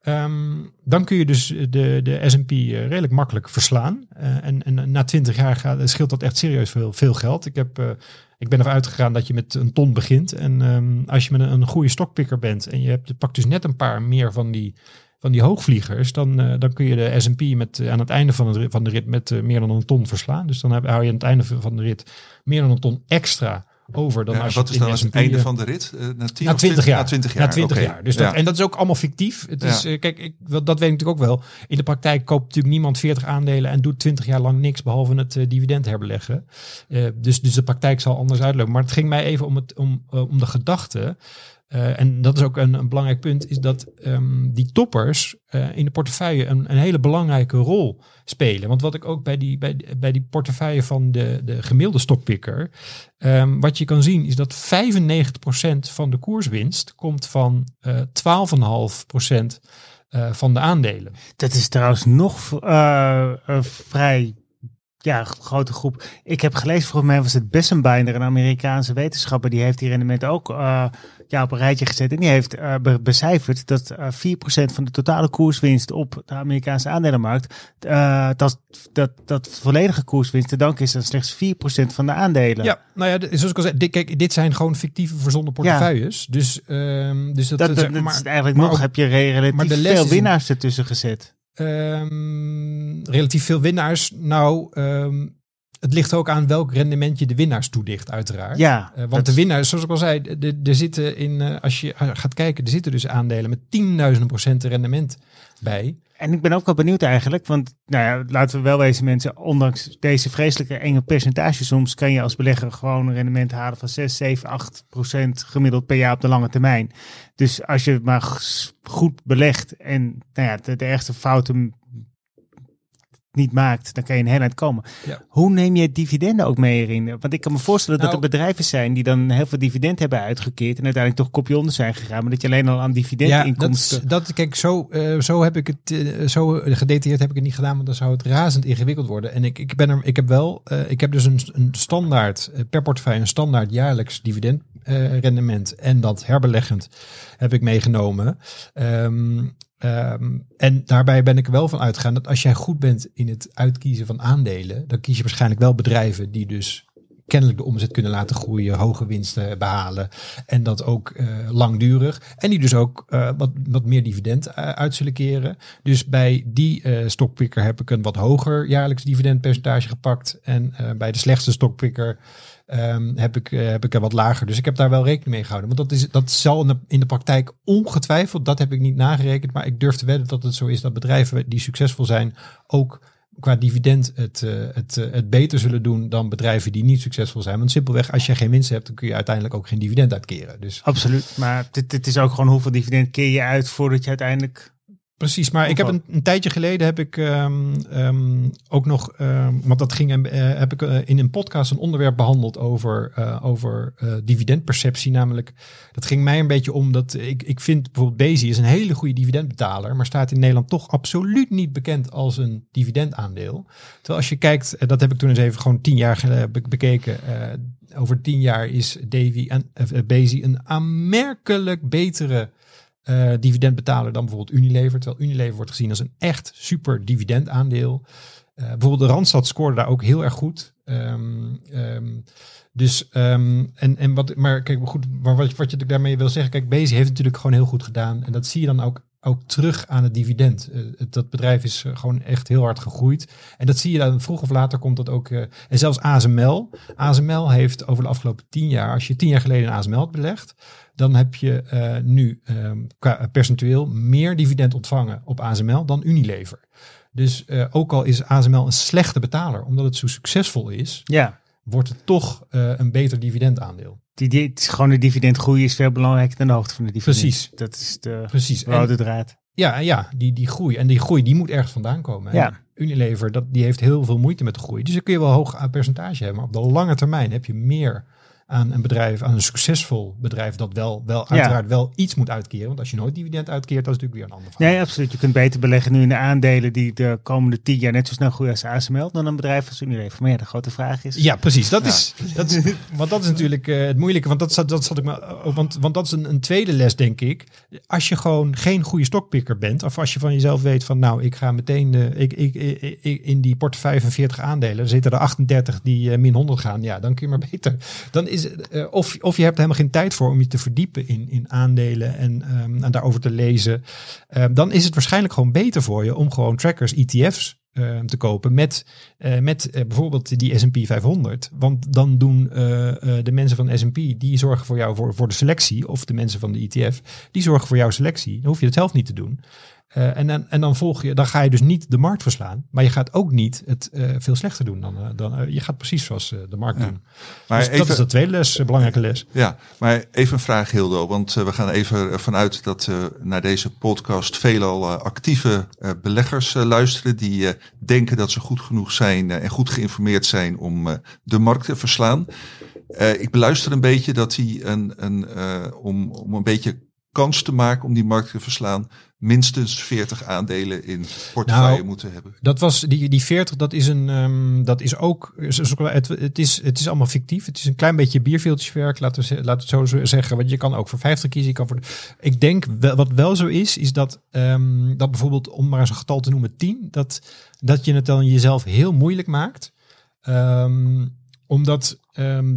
ehm, dan kun je dus de, de S&P eh, redelijk makkelijk verslaan. Eh, en, en na 20 jaar gaat, scheelt dat echt serieus veel, veel geld. Ik heb... ik ben ervan uitgegaan dat je met een ton begint. En ehm, als je met een, een goede stokpikker bent en je hebt, je pakt dus net een paar meer van die, van die hoogvliegers, dan, eh, dan kun je de S&P met, eh, aan het einde van, het, rit- van de rit met eh, meer dan een ton verslaan. Dus dan heb, hou je aan het einde van de rit meer dan een ton extra over dan Ja, als je wat is dan de het einde van de rit? Na, 10 na of 20 jaar. Na 20 jaar. Na 20 oké. jaar. Dus dat, Ja. En dat is ook allemaal fictief. Het is, Ja. kijk, ik, dat weet ik natuurlijk ook wel. In de praktijk koopt natuurlijk niemand 40 aandelen en doet 20 jaar lang niks behalve het dividend herbeleggen. Dus, dus de praktijk zal anders uitlopen. Maar het ging mij even om, het, om, om de gedachte. Eh, en dat is ook een, een belangrijk punt, is dat ehm, die toppers eh, in de portefeuille een, een hele belangrijke rol spelen. Want wat ik ook bij die, bij, bij die portefeuille van de, de gemiddelde stokpikker, ehm, wat je kan zien, is dat 95% van de koerswinst komt van eh 12,5% eh, van de aandelen. Dat is trouwens nog vrij ja, grote groep. Ik heb gelezen, volgens mij was het Bessenbinder, een Amerikaanse wetenschapper, die heeft die rendement ook eh, ja, op een rijtje gezet. En die heeft eh, be- becijferd dat eh 4% van de totale koerswinst op de Amerikaanse aandelenmarkt, eh, dat, dat, dat volledige koerswinst te danken is aan slechts 4% van de aandelen. Ja, nou ja, zoals ik al zei, dit, kijk, dit zijn gewoon fictieve verzonnen portefeuilles. Dus, ehm, dus dat, Dat, dat, dat- dat maar- is eigenlijk maar nog, ook- heb je re- relatief maar de les veel winnaars ertussen gezet. Ehm, relatief veel winnaars. Nou, ehm, het ligt ook aan welk rendement je de winnaars toedicht, uiteraard. Ja, Eh, want dat- de winnaars, zoals ik al zei, er zitten in, eh, als je gaat kijken, er zitten dus aandelen met tienduizenden procent rendement bij. En ik ben ook wel benieuwd eigenlijk, want nou ja, laten we wel wezen mensen, ondanks deze vreselijke enge percentages, soms kan je als belegger gewoon een rendement halen van 6, 7, 8 procent gemiddeld per jaar op de lange termijn. Dus als je maar goed belegt en nou ja, de, de ergste fouten niet maakt, dan kan je een heel eind komen. Ja. Hoe neem je dividenden ook mee erin? Want ik kan me voorstellen dat Nou- er bedrijven zijn die dan heel veel dividend hebben uitgekeerd en uiteindelijk toch kopje onder zijn gegaan, maar dat je alleen al aan Ja, dat, dividendinkomsten... dat kijk, zo, eh, zo heb ik het, eh, zo gedetailleerd heb ik het niet gedaan, want dan zou het razend ingewikkeld worden. En ik, ik ben er, ik heb wel, eh, ik heb dus een, een standaard, eh, per portefeuille een standaard jaarlijks dividend eh, rendement en dat herbeleggend heb ik meegenomen. Ehm, ehm, en daarbij ben ik er wel van uitgegaan dat als jij goed bent in het uitkiezen van aandelen, dan kies je waarschijnlijk wel bedrijven die dus kennelijk de omzet kunnen laten groeien, hoge winsten behalen en dat ook eh, langdurig. En die dus ook eh, wat, wat meer dividend eh, uit zullen keren. Dus bij die stokpikker heb ik een wat hoger jaarlijks dividendpercentage gepakt. En bij de slechtste stokpikker ehm, heb, ik, eh, heb ik er wat lager. Dus ik heb daar wel rekening mee gehouden. Want dat, is, dat zal in de, praktijk ongetwijfeld, dat heb ik niet nagerekend. Maar ik durf te wedden dat het zo is dat bedrijven die succesvol zijn ook qua dividend het, eh, het, eh, het beter zullen doen dan bedrijven die niet succesvol zijn. Want simpelweg, als je geen winst hebt, dan kun je uiteindelijk ook geen dividend uitkeren. Dus Absoluut. Maar dit, dit is ook gewoon hoeveel dividend keer je uit voordat je uiteindelijk. Precies, maar ik heb een, een tijdje geleden heb ik ehm, ehm, ook nog, ehm, want dat ging, eh, heb ik eh, in een podcast een onderwerp behandeld over, eh, over dividendperceptie. Namelijk, dat ging mij een beetje om dat ik, ik vind bijvoorbeeld Bezi is een hele goede dividendbetaler, maar staat in Nederland toch absoluut niet bekend als een dividendaandeel. Terwijl als je kijkt, dat heb ik toen eens even gewoon tien jaar geleden be- bekeken. over tien jaar is Davy en uh, Bezi een aanmerkelijk betere eh, dividendbetaler dan bijvoorbeeld Unilever. Terwijl Unilever wordt gezien als een echt super dividendaandeel. Eh bijvoorbeeld de Randstad scoorde daar ook heel erg goed. Ehm, ehm, dus, ehm, en, en wat, maar kijk, goed, maar wat, wat je daarmee wil zeggen, kijk, Bezi heeft natuurlijk gewoon heel goed gedaan. En dat zie je dan ook, ook terug aan het dividend. Het- dat bedrijf is eh, gewoon echt heel hard gegroeid. En dat zie je dan vroeg of later komt dat ook. eh, en zelfs ASML. ASML heeft over de afgelopen tien jaar, als je tien jaar geleden in ASML had belegd, dan heb je nu ehm, qua percentueel meer dividend ontvangen op ASML dan Unilever. Dus ook al is ASML een slechte betaler, omdat het zo succesvol is, Ja, wordt het toch eh, een beter dividendaandeel. die, die, het is gewoon de dividendgroei is veel belangrijker dan de hoogte van de dividend. Precies. Dat is de Precies. Rode draad. Ja, ja die, die groei. En die groei die moet ergens vandaan komen. Ja. En Unilever, dat, die heeft heel veel moeite met de groei. Dus dan kun je wel hoog aan percentage hebben. Maar op de lange termijn heb je meer aan een bedrijf, aan een succesvol bedrijf, dat wel, wel Ja. uiteraard wel iets moet uitkeren. Want als je nooit dividend uitkeert, dat is natuurlijk weer een ander verhaal. Nee, absoluut. Je kunt beter beleggen nu in de aandelen die de komende tien jaar net zo snel groeien als ASML dan een bedrijf als Unilever. Maar ja, de grote vraag is... Ja, precies. Dat is, dat is, want dat is natuurlijk eh, het moeilijke. Want dat, zat- dat zat ik ook- want, want dat is een, een tweede les, denk ik. Als je gewoon geen goede stokpikker bent, of als je van jezelf weet van, nou, ik ga meteen de, ik, ik, ik, ik- in die portefeuille van 40 aandelen, er zitten er 38 die eh, min 100 gaan. Ja, dan kun je maar beter. Dan is eh, of, of je hebt helemaal geen tijd voor om je te verdiepen in, in aandelen en, ehm, en daarover te lezen. Ehm, dan is het waarschijnlijk gewoon beter voor je om gewoon trackers, ETF's ehm, te kopen met, eh, met eh, bijvoorbeeld die S&P 500. Want dan doen de mensen van S&P, die zorgen voor jou voor, voor de selectie. Of de mensen van de ETF, die zorgen voor jouw selectie. Dan hoef je het zelf niet te doen. Eh, en, dan, en dan volg je, dan ga je dus niet de markt verslaan, maar je gaat ook niet het eh, veel slechter doen dan, eh, dan je gaat precies zoals de markt Ja. doen. Maar dus dat is de tweede les, belangrijke les. Ja, maar even een vraag Hildo, want we gaan even ervan uit dat naar deze podcast veelal actieve beleggers luisteren die denken dat ze goed genoeg zijn en goed geïnformeerd zijn om de markt te verslaan. Ik beluister een beetje dat die een, een, om, om een beetje kans te maken om die markt te verslaan, minstens 40 aandelen in portefeuille Nou, moeten hebben. Dat was die, die 40, dat is een, ehm, dat is ook, het, het, is, het is allemaal fictief. Het is een klein beetje bierveeltjeswerk, laten we, laten we het zo zeggen. Want je kan ook voor 50 kiezen. Je kan voor, ik denk, wel, wat wel zo is, is dat, ehm, dat bijvoorbeeld, om maar eens een getal te noemen, 10, dat, dat je het dan jezelf heel moeilijk maakt. Ehm, omdat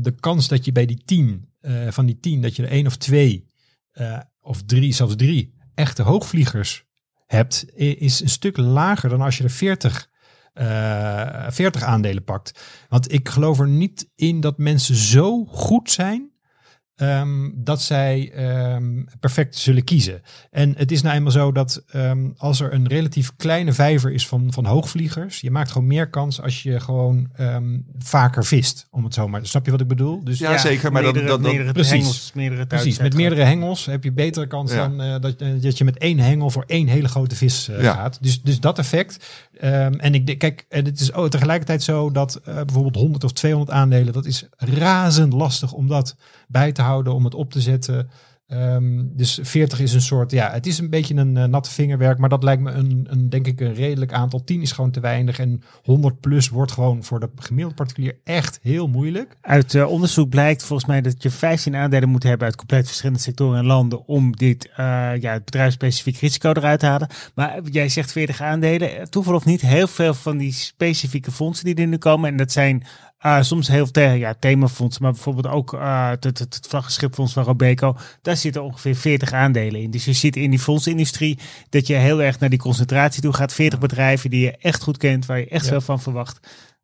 de kans dat je bij die 10, eh, van die 10, dat je er één of twee, eh, of drie, zelfs drie, echte hoogvliegers hebt, is een stuk lager dan als je er 40, eh 40 aandelen pakt. Want ik geloof er niet in dat mensen zo goed zijn. Ehm, dat zij ehm, perfect zullen kiezen. En het is nou eenmaal zo dat ehm, als er een relatief kleine vijver is van, van hoogvliegers, je maakt gewoon meer kans als je gewoon ehm, vaker vist, om het zo maar. Snap je wat ik bedoel? Dus Ja, zeker, maar dan- meerdere, dan- dan- meerdere precies. hengels, meerdere Precies, met meerdere hengels heb je betere kans Ja. dan eh, dat, eh, dat je met één hengel voor één hele grote vis eh, Ja. gaat. Dus, dus dat effect. Ehm, en ik denk, kijk, en het is oh, tegelijkertijd zo dat eh, bijvoorbeeld 100 of 200 aandelen, dat is razend lastig om dat bij te houden, om het op te zetten. Ehm, dus 40 is een soort, ja, het is een beetje een eh, natte vingerwerk, maar dat lijkt me een, een, denk ik, een redelijk aantal. 10 is gewoon te weinig en 100 plus wordt gewoon voor de gemiddelde particulier echt heel moeilijk. Uit eh, onderzoek blijkt volgens mij dat je 15 aandelen moet hebben uit compleet verschillende sectoren en landen om dit eh, ja, het bedrijfsspecifiek risico eruit te halen. Maar jij zegt 40 aandelen. Toeval of niet, heel veel van die specifieke fondsen die er nu komen. En dat zijn eh, soms heel te, ja, themafondsen, maar bijvoorbeeld ook eh, het, het, het vlaggenschipfonds van Robeco. Daar zitten ongeveer 40 aandelen in. Dus je ziet in die fondsindustrie dat je heel erg naar die concentratie toe gaat. 40 bedrijven die je echt goed kent, waar je echt Ja. veel van verwacht.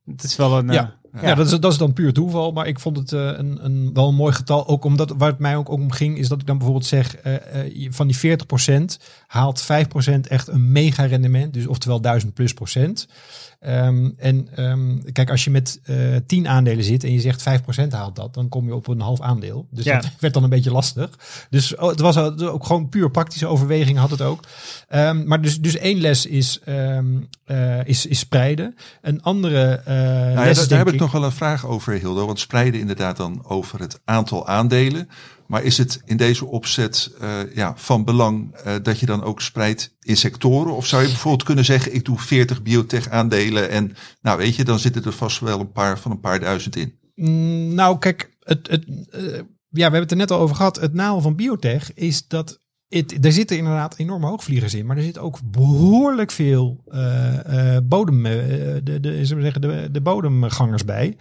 Het is wel een... Ja. eh, Ja, dat, is, dat is dan puur toeval. Maar ik vond het eh, een, een, wel een mooi getal. Ook omdat waar het mij ook om ging, is dat ik dan bijvoorbeeld zeg: eh, van die 40% haalt 5% echt een mega rendement. Dus oftewel 1000 plus procent. Ehm, en ehm, kijk, als je met eh 10 aandelen zit en je zegt 5% haalt dat, dan kom je op een half aandeel. Dus Ja. dat werd dan een beetje lastig. Dus oh, het was ook gewoon puur praktische overweging had het ook. Ehm, maar dus, dus één les is, eh, is, is spreiden. Een andere eh Nou ja, les daar, daar heb ik nog wel een vraag over, Hildo. Want spreiden inderdaad dan over het aantal aandelen. Maar is het in deze opzet eh, ja, van belang eh, dat je dan ook spreidt in sectoren? Of zou je bijvoorbeeld kunnen zeggen, ik doe 40 biotech aandelen en nou weet je, dan zitten er vast wel een paar van een paar duizend in. Mm, Nou, kijk, het, het, eh, ja, we hebben het er net al over gehad. Het nadeel van biotech is dat er zitten inderdaad enorme hoogvliegers in, maar er zit ook behoorlijk veel eh, eh, bodem, eh, de, de, zeggen, de, de bodemgangers bij.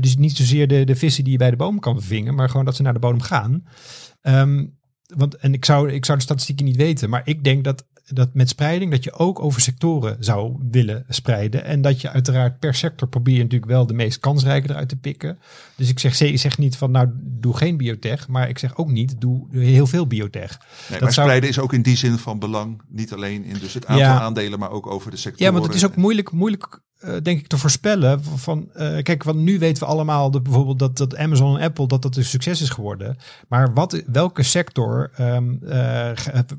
Dus niet zozeer de, de vissen die je bij de boom kan vingen, maar gewoon dat ze naar de bodem gaan. Ehm, want, en ik zou, ik zou de statistieken niet weten, maar ik denk dat, dat met spreiding dat je ook over sectoren zou willen spreiden. En dat je uiteraard per sector probeer je natuurlijk wel de meest kansrijke eruit te pikken. Dus ik zeg, ik zeg niet van nou doe geen biotech, maar ik zeg ook niet doe heel veel biotech. Nee, zou- spreiden is ook in die zin van belang. Niet alleen in dus het aantal Ja. aandelen, maar ook over de sectoren. Ja, want het is ook moeilijk, moeilijk eh, denk ik te voorspellen. Van, eh, kijk, want nu weten we allemaal dat bijvoorbeeld dat, dat Amazon en Apple dat dat een succes is geworden. Maar wat, welke sector, ehm, eh,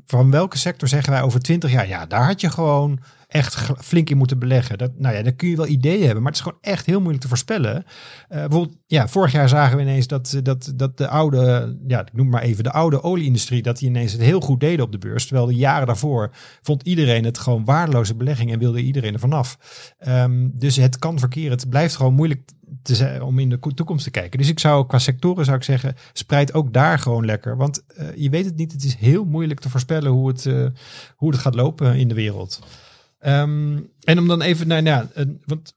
van welke sector zeggen wij over twintig jaar? Ja, daar had je gewoon echt flink in moeten beleggen. Dat, nou ja, dan kun je wel ideeën hebben, maar het is gewoon echt heel moeilijk te voorspellen. Eh, bijvoorbeeld, ja, vorig jaar zagen we ineens dat, dat, dat de oude, ja, ik noem maar even de oude olieindustrie, dat die ineens het heel goed deden op de beurs. Terwijl de jaren daarvoor vond iedereen het gewoon waardeloze belegging en wilde iedereen er vanaf. Ehm, dus het kan verkeren. Het blijft gewoon moeilijk te om in de ko- toekomst te kijken. Dus ik zou qua sectoren zou ik zeggen, spreid ook daar gewoon lekker. Want eh, je weet het niet. Het is heel moeilijk te voorspellen hoe het, eh, hoe het gaat lopen in de wereld. Ehm, en om dan even nou, een- want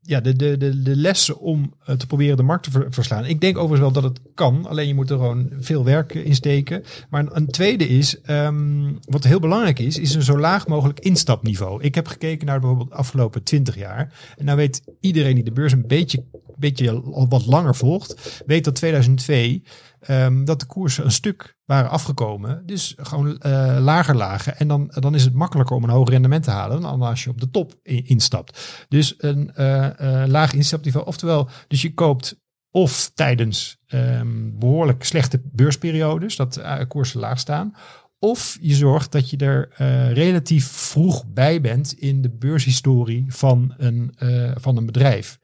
ja, de, de, de, de lessen om eh, te proberen de markt te ver- verslaan. Ik denk overigens wel dat het kan. Alleen je moet er gewoon veel werk in steken. Maar een, tweede is, ehm, wat heel belangrijk is, is een zo laag mogelijk instapniveau. Ik heb gekeken naar bijvoorbeeld de afgelopen 20 jaar. En nou weet iedereen die de beurs een beetje, beetje wat langer volgt, weet dat 2002 ehm, dat de koersen een stuk waren afgekomen. Dus gewoon eh, lager lagen. En dan, dan is het makkelijker om een hoog rendement te halen dan als je op de top in- instapt. Dus een eh, eh, laag instapniveau. Oftewel, dus je koopt of tijdens ehm, behoorlijk slechte beursperiodes, dat koersen laag staan. Of je zorgt dat je er relatief vroeg bij bent in de beurshistorie van een, van een bedrijf.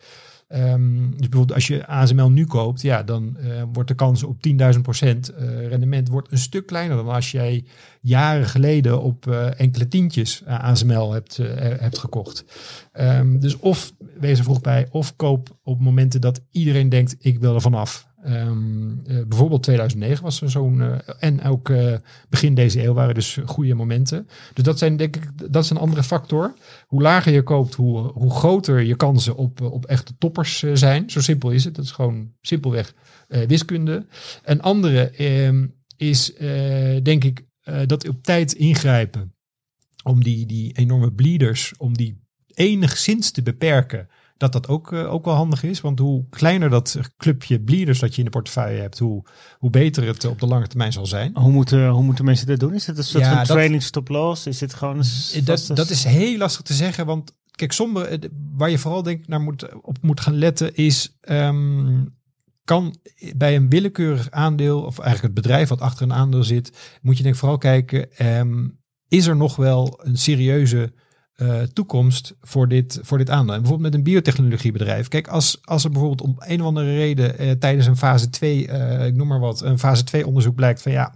Ehm, dus bijvoorbeeld als je ASML nu koopt, ja, dan eh, wordt de kans op 10.000 procent eh, rendement wordt een stuk kleiner dan als jij jaren geleden op eh, enkele tientjes ASML hebt, hebt gekocht. Ehm, dus of wees er vroeg bij, of koop op momenten dat iedereen denkt, ik wil er vanaf. Ehm, eh, bijvoorbeeld 2009 was er zo'n, eh, en ook eh, begin deze eeuw waren dus goede momenten. Dus dat zijn denk ik, dat is een andere factor. Hoe lager je koopt, hoe, hoe groter je kansen op, op echte toppers zijn. Zo simpel is het. Dat is gewoon simpelweg wiskunde. Een andere ehm, is denk ik dat op tijd ingrijpen om die, die enorme bleeders, om die enigszins te beperken. Dat dat ook, eh, ook wel handig is. Want hoe kleiner dat clubje bleeders dat je in de portefeuille hebt, hoe, hoe beter het op de lange termijn zal zijn. Hoe moeten, hoe moeten mensen dat doen? Is het een soort Ja, van dat- trailing stop loss? Is het gewoon een s- Dat, dat is heel lastig te zeggen, want kijk, sommige, eh, waar je vooral denk naar moet, op moet gaan letten is, ehm, kan bij een willekeurig aandeel, of eigenlijk het bedrijf wat achter een aandeel zit, moet je denk ik vooral kijken, ehm, is er nog wel een serieuze eh, toekomst voor dit, voor dit aandeel? En bijvoorbeeld met een biotechnologiebedrijf. Kijk, als, als er bijvoorbeeld om een of andere reden eh, tijdens een fase 2, eh, ik noem maar wat, een fase 2 onderzoek blijkt van ja,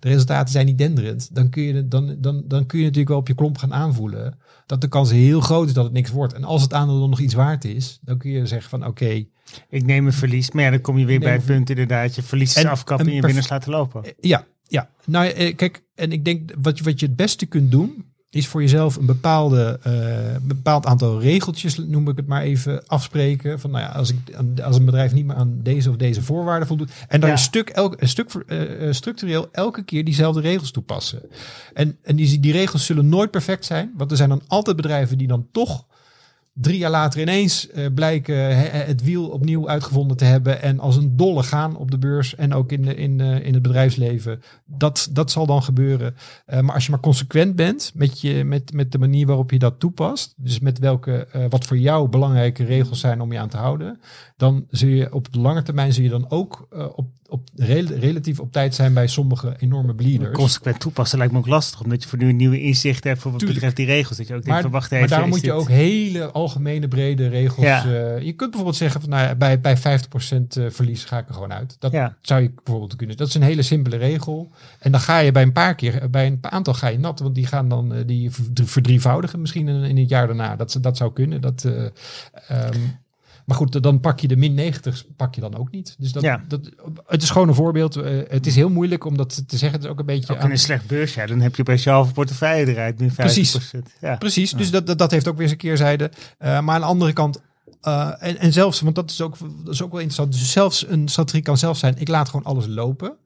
de resultaten zijn niet denderend, dan kun je, dan, dan, dan kun je natuurlijk wel op je klomp gaan aanvoelen dat de kans heel groot is dat het niks wordt. En als het aandeel dan nog iets waard is, dan kun je zeggen van oké, Ik neem een verlies. Maar ja, dan kom je weer bij het punt inderdaad. Je verlies is afkappen en je winnaars laten lopen. ja, ja. Nou kijk, en ik denk wat je, wat je het beste kunt doen, is voor jezelf een bepaalde, eh, bepaald aantal regeltjes, noem ik het maar even, afspreken. Van nou ja, als, ik, als een bedrijf niet meer aan deze of deze voorwaarden voldoet. En dan Ja. een stuk, elk, een stuk eh, eh, structureel elke keer diezelfde regels toepassen. En, en die, die regels zullen nooit perfect zijn. Want er zijn dan altijd bedrijven die dan toch drie jaar later ineens eh, blijken hè, het wiel opnieuw uitgevonden te hebben en als een dolle gaan op de beurs en ook in, de, in, in het bedrijfsleven. Dat, dat zal dan gebeuren. Eh, maar als je maar consequent bent met, je, met, met de manier waarop je dat toepast, dus met welke, eh, wat voor jou belangrijke regels zijn om je aan te houden, dan zul je op de lange termijn zul je dan ook eh, op, op rel- relatief op tijd zijn bij sommige enorme bleeders. Consequent toepassen lijkt me ook lastig. Omdat je voor nu een nieuwe inzicht hebt voor wat Tuurlijk. betreft die regels. Dat je ook Maar, van wacht maar daarom moet je ook hele algemene brede regels. Ja. eh, je kunt bijvoorbeeld zeggen van nou ja, bij, bij 50% eh, verlies ga ik er gewoon uit. Dat Ja. zou je bijvoorbeeld kunnen. Dat is een hele simpele regel. En dan ga je bij een paar keer, bij een aantal ga je nat, want die gaan dan eh, die verdrie- verdrievoudigen misschien in, in het jaar daarna. Dat, dat zou kunnen. Dat, eh, ehm, maar goed, dan pak je de min 90 pak je dan ook niet. Dus dat, Ja. dat, het is gewoon een voorbeeld. Eh, het is heel moeilijk om dat te zeggen. Het is ook een beetje Ook aan- in een slecht beursjaar. Dan heb je je halve portefeuille eruit. Nu 50%. Precies. Ja. Precies, dus dat, dat, dat heeft ook weer zijn keerzijde. Eh, maar aan de andere kant, eh, en, en zelfs, want dat is, ook, dat is ook wel interessant, dus zelfs een strategie kan zelf zijn, ik laat gewoon alles lopen.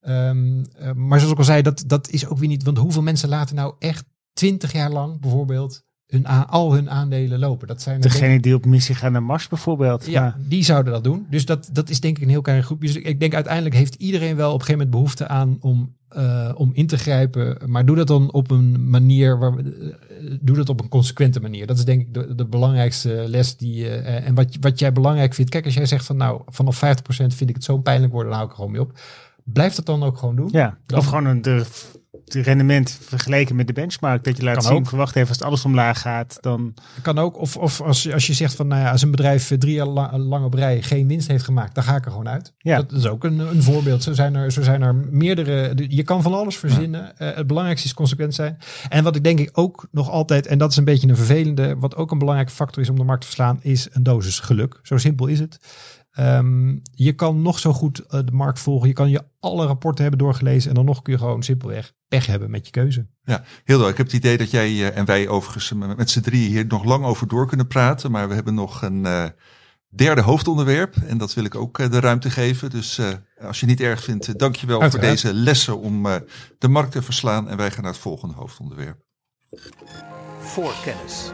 Ehm, eh, maar zoals ik al zei, dat, dat is ook weer niet, want hoeveel mensen laten nou echt twintig jaar lang bijvoorbeeld hun, al hun aandelen lopen? Dat zijn denk Degene die op missie gaan naar Mars bijvoorbeeld. ja, die zouden dat doen. Dus dat, dat is denk ik een heel klein groepje. Dus ik denk uiteindelijk heeft iedereen wel op een gegeven moment behoefte aan om, eh, om in te grijpen. Maar doe dat dan op een manier waar we- eh, doe dat op een consequente manier. Dat is denk ik de, de belangrijkste les die eh, en wat, wat jij belangrijk vindt. Kijk, als jij zegt van nou vanaf 50% vind ik het zo pijnlijk worden, dan hou ik er gewoon mee op. Blijf dat dan ook gewoon doen. Ja, Dan- of gewoon een de, de rendement vergeleken met de benchmark. Dat je laat Kan zien, ook. verwacht even als het alles omlaag gaat, dan... Kan ook. Of, of als, je- als je zegt van nou ja, als een bedrijf eh, drie jaar la- lang op rij geen winst heeft gemaakt, dan ga ik er gewoon uit. Ja. Dat is ook een, een voorbeeld. Zo zijn, er, zo zijn er meerdere. Je kan van alles verzinnen. Eh, het belangrijkste is consequent zijn. En wat ik denk ik ook nog altijd, en dat is een beetje een vervelende, wat ook een belangrijke factor is om de markt te verslaan, is een dosis geluk. Zo simpel is het. Ehm, je kan nog zo goed eh, de markt volgen. Je kan je alle rapporten hebben doorgelezen. En dan nog kun je gewoon simpelweg pech hebben met je keuze. Ja, Hildo, ik heb het idee dat jij eh, en wij overigens met z'n drieën hier nog lang over door kunnen praten. Maar we hebben nog een eh, derde hoofdonderwerp en dat wil ik ook eh, de ruimte geven. Dus eh, als je het niet erg vindt, dank je wel voor deze lessen om eh, de markt te verslaan. En wij gaan naar het volgende hoofdonderwerp. Voor kennis.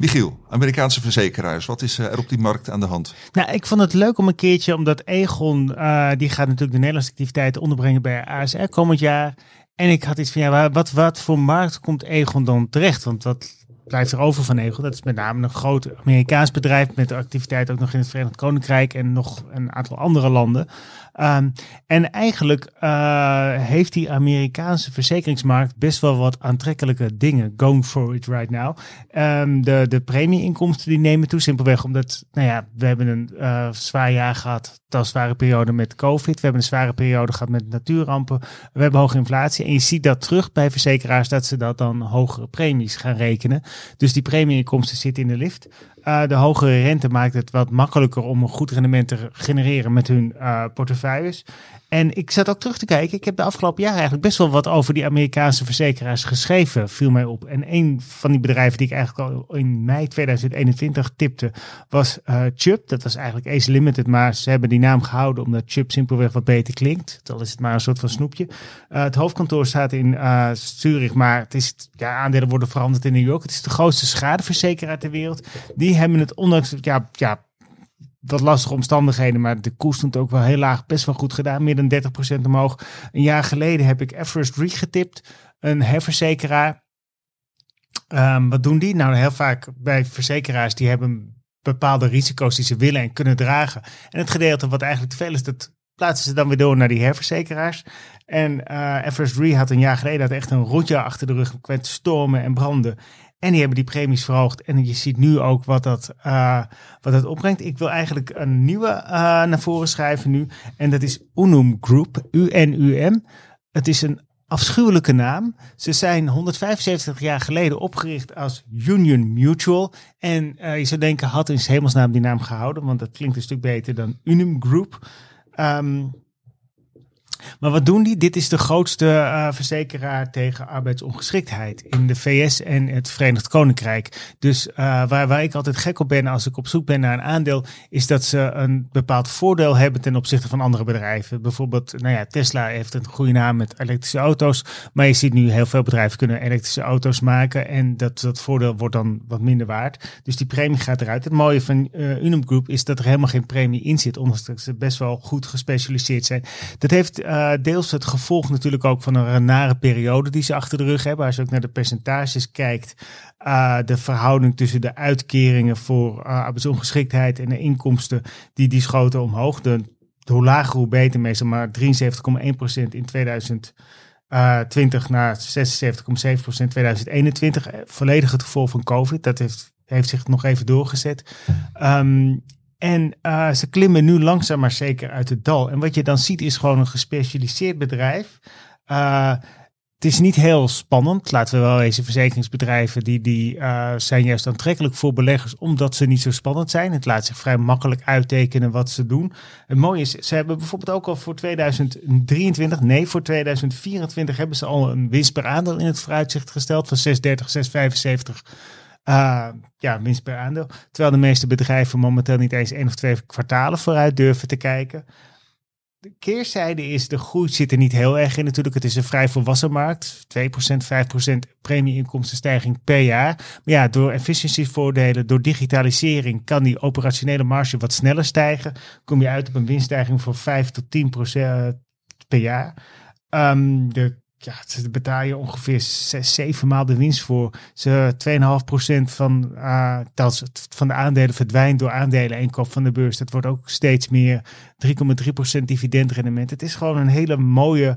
Michiel, Amerikaanse verzekeraars, wat is eh, er op die markt aan de hand? Nou, ik vond het leuk om een keertje, omdat Egon, eh, die gaat natuurlijk de Nederlandse activiteiten onderbrengen bij ASR komend jaar. En ik had iets van, ja, wat, wat voor markt komt Egon dan terecht? Want wat blijft er over van Egon? Dat is met name een groot Amerikaans bedrijf met activiteit ook nog in het Verenigd Koninkrijk en nog een aantal andere landen. Um, en eigenlijk uh, heeft die Amerikaanse verzekeringsmarkt best wel wat aantrekkelijke dingen going for it right now. Um, de, de premieinkomsten die nemen toe, simpelweg omdat, nou ja, we hebben een uh, zwaar jaar gehad, een zware periode met COVID. We hebben een zware periode gehad met natuurrampen. We hebben hoge inflatie. En je ziet dat terug bij verzekeraars dat ze dat dan hogere premies gaan rekenen. Dus die premieinkomsten zitten in de lift. Uh, de hogere rente maakt het wat makkelijker om een goed rendement te genereren met hun uh, portefeuilles. En ik zat ook terug te kijken. Ik heb de afgelopen jaren eigenlijk best wel wat over die Amerikaanse verzekeraars geschreven, viel mij op. En een van die bedrijven die ik eigenlijk al in mei 2021 tipte, was uh, Chubb. Dat was eigenlijk Ace Limited, maar ze hebben die naam gehouden omdat Chubb simpelweg wat beter klinkt. Dan is het maar een soort van snoepje. Het hoofdkantoor staat in Zurich, maar het is, ja, aandelen worden veranderd in New York. Het is de grootste schadeverzekeraar ter wereld. Die hebben het ondanks, ja, ja wat lastige omstandigheden, maar de koers stond ook wel heel laag, best wel goed gedaan, meer dan 30% omhoog. Een jaar geleden heb ik Everest Re getipt, een herverzekeraar. Um, wat doen die? Nou, heel vaak bij verzekeraars die hebben bepaalde risico's die ze willen en kunnen dragen. En het gedeelte wat eigenlijk te veel is, dat plaatsen ze dan weer door naar die herverzekeraars. En uh, Everest Re had een jaar geleden had echt een rondje achter de rug met stormen en branden. En die hebben die premies verhoogd. En je ziet nu ook wat dat, uh, wat dat opbrengt. Ik wil eigenlijk een nieuwe uh, naar voren schrijven nu. En dat is Unum Group, U-N-U-M. Het is een afschuwelijke naam. Ze zijn 175 jaar geleden opgericht als Union Mutual. En uh, je zou denken, had in hemelsnaam die naam gehouden. Want dat klinkt een stuk beter dan Unum Group. Um, maar wat doen die? Dit is de grootste uh, verzekeraar tegen arbeidsongeschiktheid in de VS en het Verenigd Koninkrijk. Dus uh, waar, waar ik altijd gek op ben als ik op zoek ben naar een aandeel, is dat ze een bepaald voordeel hebben ten opzichte van andere bedrijven. Bijvoorbeeld, nou ja, Tesla heeft een goede naam met elektrische auto's, maar je ziet nu heel veel bedrijven kunnen elektrische auto's maken en dat, dat voordeel wordt dan wat minder waard. Dus die premie gaat eruit. Het mooie van uh, Unum Group is dat er helemaal geen premie in zit, ondanks dat ze best wel goed gespecialiseerd zijn. Dat heeft uh, deels het gevolg natuurlijk ook van een nare periode die ze achter de rug hebben. Als je ook naar de percentages kijkt, uh, de verhouding tussen de uitkeringen voor uh, arbeidsongeschiktheid en de inkomsten, die, die schoten omhoog. De, hoe lager, hoe beter meestal, maar 73,1% in 2020 naar 76,7% 2021. Volledig het gevolg van COVID. Dat heeft, heeft zich nog even doorgezet. Um, en uh, ze klimmen nu langzaam maar zeker uit het dal. En wat je dan ziet is gewoon een gespecialiseerd bedrijf. Uh, het is niet heel spannend. Laten we wel deze verzekeringsbedrijven die, die uh, zijn juist aantrekkelijk voor beleggers omdat ze niet zo spannend zijn. Het laat zich vrij makkelijk uittekenen wat ze doen. Het mooie is, ze hebben bijvoorbeeld ook al voor 2023, nee voor 2024 hebben ze al een winst per aandeel in het vooruitzicht gesteld van 6,30, 6,75 uh, ja, winst per aandeel. Terwijl de meeste bedrijven momenteel niet eens één of twee kwartalen vooruit durven te kijken. De keerzijde is, de groei zit er niet heel erg in natuurlijk. Het is een vrij volwassen markt. 2%, 5% premieinkomstenstijging per jaar. Maar ja, door efficiëntievoordelen, door digitalisering kan die operationele marge wat sneller stijgen. Kom je uit op een winststijging van 5 tot 10% per jaar. Um, de ja, ze betaal je ongeveer zes, zeven maal de winst voor. Ze 2,5% van, uh, van de aandelen verdwijnt door aandelen inkoop van de beurs. Dat wordt ook steeds meer 3,3% dividendrendement. Het is gewoon een hele mooie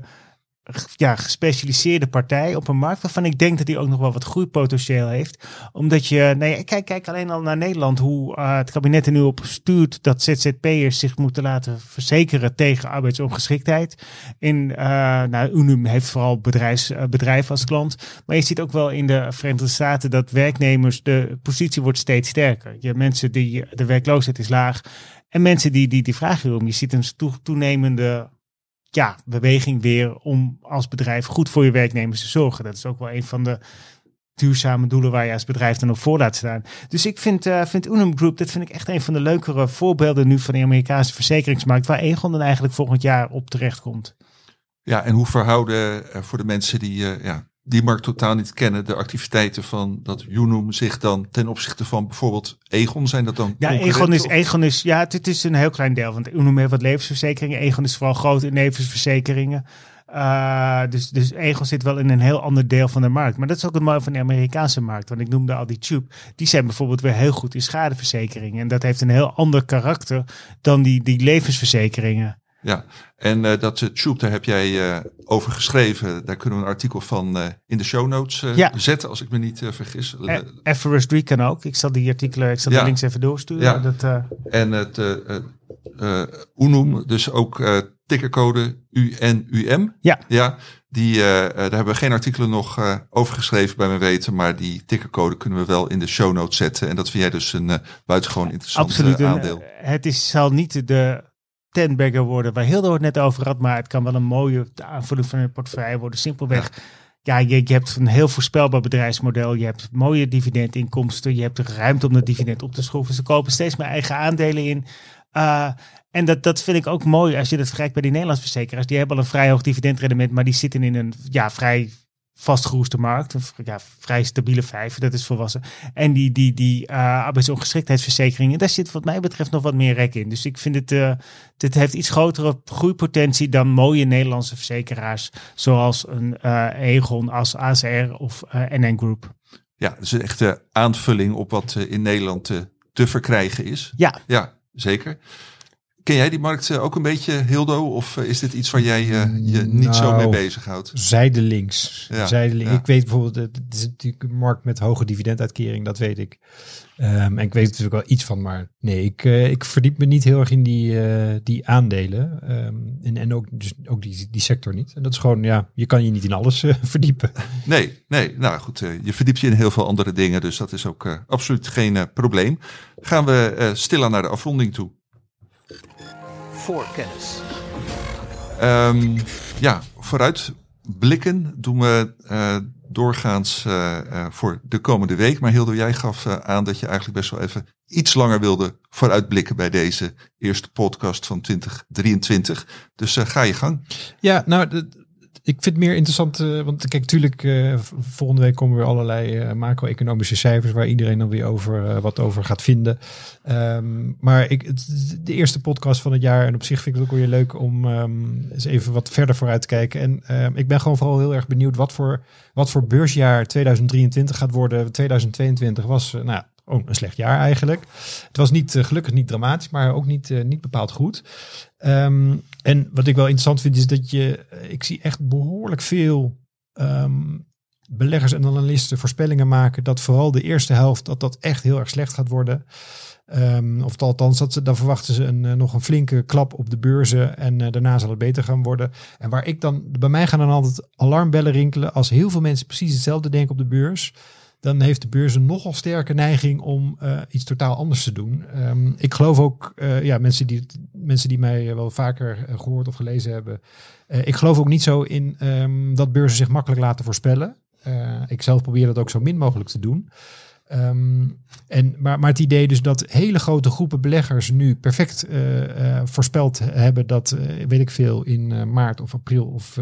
ja, gespecialiseerde partij op een markt waarvan ik denk dat die ook nog wel wat groeipotentieel heeft. Omdat je, nee, kijk, kijk alleen al naar Nederland, hoe uh, het kabinet er nu op stuurt dat ZZP'ers zich moeten laten verzekeren tegen arbeidsongeschiktheid. In, uh, nou, Unum heeft vooral bedrijfs, bedrijven als klant. Maar je ziet ook wel in de Verenigde Staten dat werknemers, de positie wordt steeds sterker. Je mensen die, de werkloosheid is laag. En mensen die, die, die vragen hierom. Je ziet een toenemende ja, beweging weer om als bedrijf goed voor je werknemers te zorgen. Dat is ook wel een van de duurzame doelen waar je als bedrijf dan op voor laat staan. Dus ik vind, uh, vind Unum Group, dat vind ik echt een van de leukere voorbeelden nu van de Amerikaanse verzekeringsmarkt, waar Egon dan eigenlijk volgend jaar op terecht komt. Ja, en hoe verhouden uh, voor de mensen die uh, ja, die markt totaal niet kennen, de activiteiten van dat Unum zich dan ten opzichte van bijvoorbeeld Egon, zijn dat dan Ja, Egon is, of- Egon is, ja, dit is een heel klein deel. Want Unum heeft wat levensverzekeringen. Egon is vooral groot in levensverzekeringen. Eh, dus, dus Egon zit wel in een heel ander deel van de markt. Maar dat is ook het mooie van de Amerikaanse markt. Want ik noemde al die Tube. Die zijn bijvoorbeeld weer heel goed in schadeverzekeringen. En dat heeft een heel ander karakter dan die, die levensverzekeringen. Ja, en eh, dat uh, Tube, daar heb jij eh, over geschreven. Daar kunnen we een artikel van eh, in de show notes eh, Ja. zetten, als ik me niet eh, vergis. Eh, Everest 3 kan ook. Ik zal die artikelen, ik zal de Ja. links even doorsturen. Ja. Dat, eh, En het eh eh, eh, Unum, dus ook eh tickercode UNUM. Ja. Ja, die, eh, eh, daar hebben we geen artikelen nog eh, over geschreven bij mijn weten. Maar die tickercode kunnen we wel in de show notes zetten. En dat vind jij dus een eh, buitengewoon interessant Absoluut. eh, aandeel. eh, het is, zal niet de tenbagger worden waar Hilde het net over had, maar het kan wel een mooie aanvulling van een portefeuille worden. Simpelweg, ja, je, je hebt een heel voorspelbaar bedrijfsmodel. Je hebt mooie dividendinkomsten. Je hebt ruimte om dat dividend op te schroeven. Ze kopen steeds meer eigen aandelen in. Uh, en dat, dat vind ik ook mooi als je dat vergelijkt bij die Nederlandse verzekeraars. Die hebben al een vrij hoog dividendrendement, maar die zitten in een ja, vrij vastgeroeste markt. Een ja, vrij stabiele vijf, dat is volwassen. En die, die, die uh, arbeidsongeschiktheidsverzekeringen, daar zit wat mij betreft nog wat meer rek in. Dus ik vind het, uh, dit heeft iets grotere groeipotentie dan mooie Nederlandse verzekeraars. Zoals een uh, Egon als ASR of NN Group. Ja, dus een echte aanvulling op wat in Nederland te verkrijgen is. Ja. Ja, zeker. Ken jij die markt uh, ook een beetje, Hildo? Of uh, is dit iets waar jij uh, je niet nou, zo mee bezighoudt? Zijdelings. Ja, zijdelings. ja. Ik weet bijvoorbeeld, het is natuurlijk een markt met hoge dividenduitkering, dat weet ik. Um, en ik weet natuurlijk wel iets van, maar nee, ik, uh, ik verdiep me niet heel erg in die, uh, die aandelen. Um, en, en ook, dus ook die, die sector niet. En dat is gewoon, ja, je kan je niet in alles uh, verdiepen. Nee, nee, nou goed, je verdiept je in heel veel andere dingen, dus dat is ook absoluut geen probleem. Gaan we stilaan naar de afronding toe. Voor kennis. Um, ja, vooruitblikken doen we uh, doorgaans uh, uh, voor de komende week. Maar Hildo, jij gaf aan dat je eigenlijk best wel even iets langer wilde vooruitblikken bij deze eerste podcast van 2023. Dus ga je gang. Ja, nou, ik vind het meer interessant, uh, want kijk, natuurlijk, uh, volgende week komen weer allerlei uh, macro-economische cijfers waar iedereen dan weer over wat over gaat vinden. Um, maar ik, het, de eerste podcast van het jaar en op zich vind ik het ook weer leuk om um, eens even wat verder vooruit te kijken. En um, ik ben gewoon vooral heel erg benieuwd wat voor, wat voor beursjaar 2023 gaat worden. 2022 was, nou Oh, een slecht jaar eigenlijk. Het was niet uh, gelukkig niet dramatisch, maar ook niet, uh, niet bepaald goed. Um, en wat ik wel interessant vind is dat je, ik zie echt behoorlijk veel um, beleggers en analisten voorspellingen maken dat vooral de eerste helft dat dat echt heel erg slecht gaat worden. Um, of althans, dat ze, dan verwachten ze een, nog een flinke klap op de beurzen en daarna zal het beter gaan worden. En waar ik dan, bij mij gaan dan altijd alarmbellen rinkelen als heel veel mensen precies hetzelfde denken op de beurs dan heeft de beurs een nogal sterke neiging om uh, iets totaal anders te doen. Um, ik geloof ook, uh, ja, mensen die, mensen die mij wel vaker gehoord of gelezen hebben. ik geloof ook niet zo in um, dat beurzen zich makkelijk laten voorspellen. ik zelf probeer dat ook zo min mogelijk te doen. Um, en, maar, maar het idee dus dat hele grote groepen beleggers nu perfect voorspeld hebben dat, weet ik veel, in maart of april of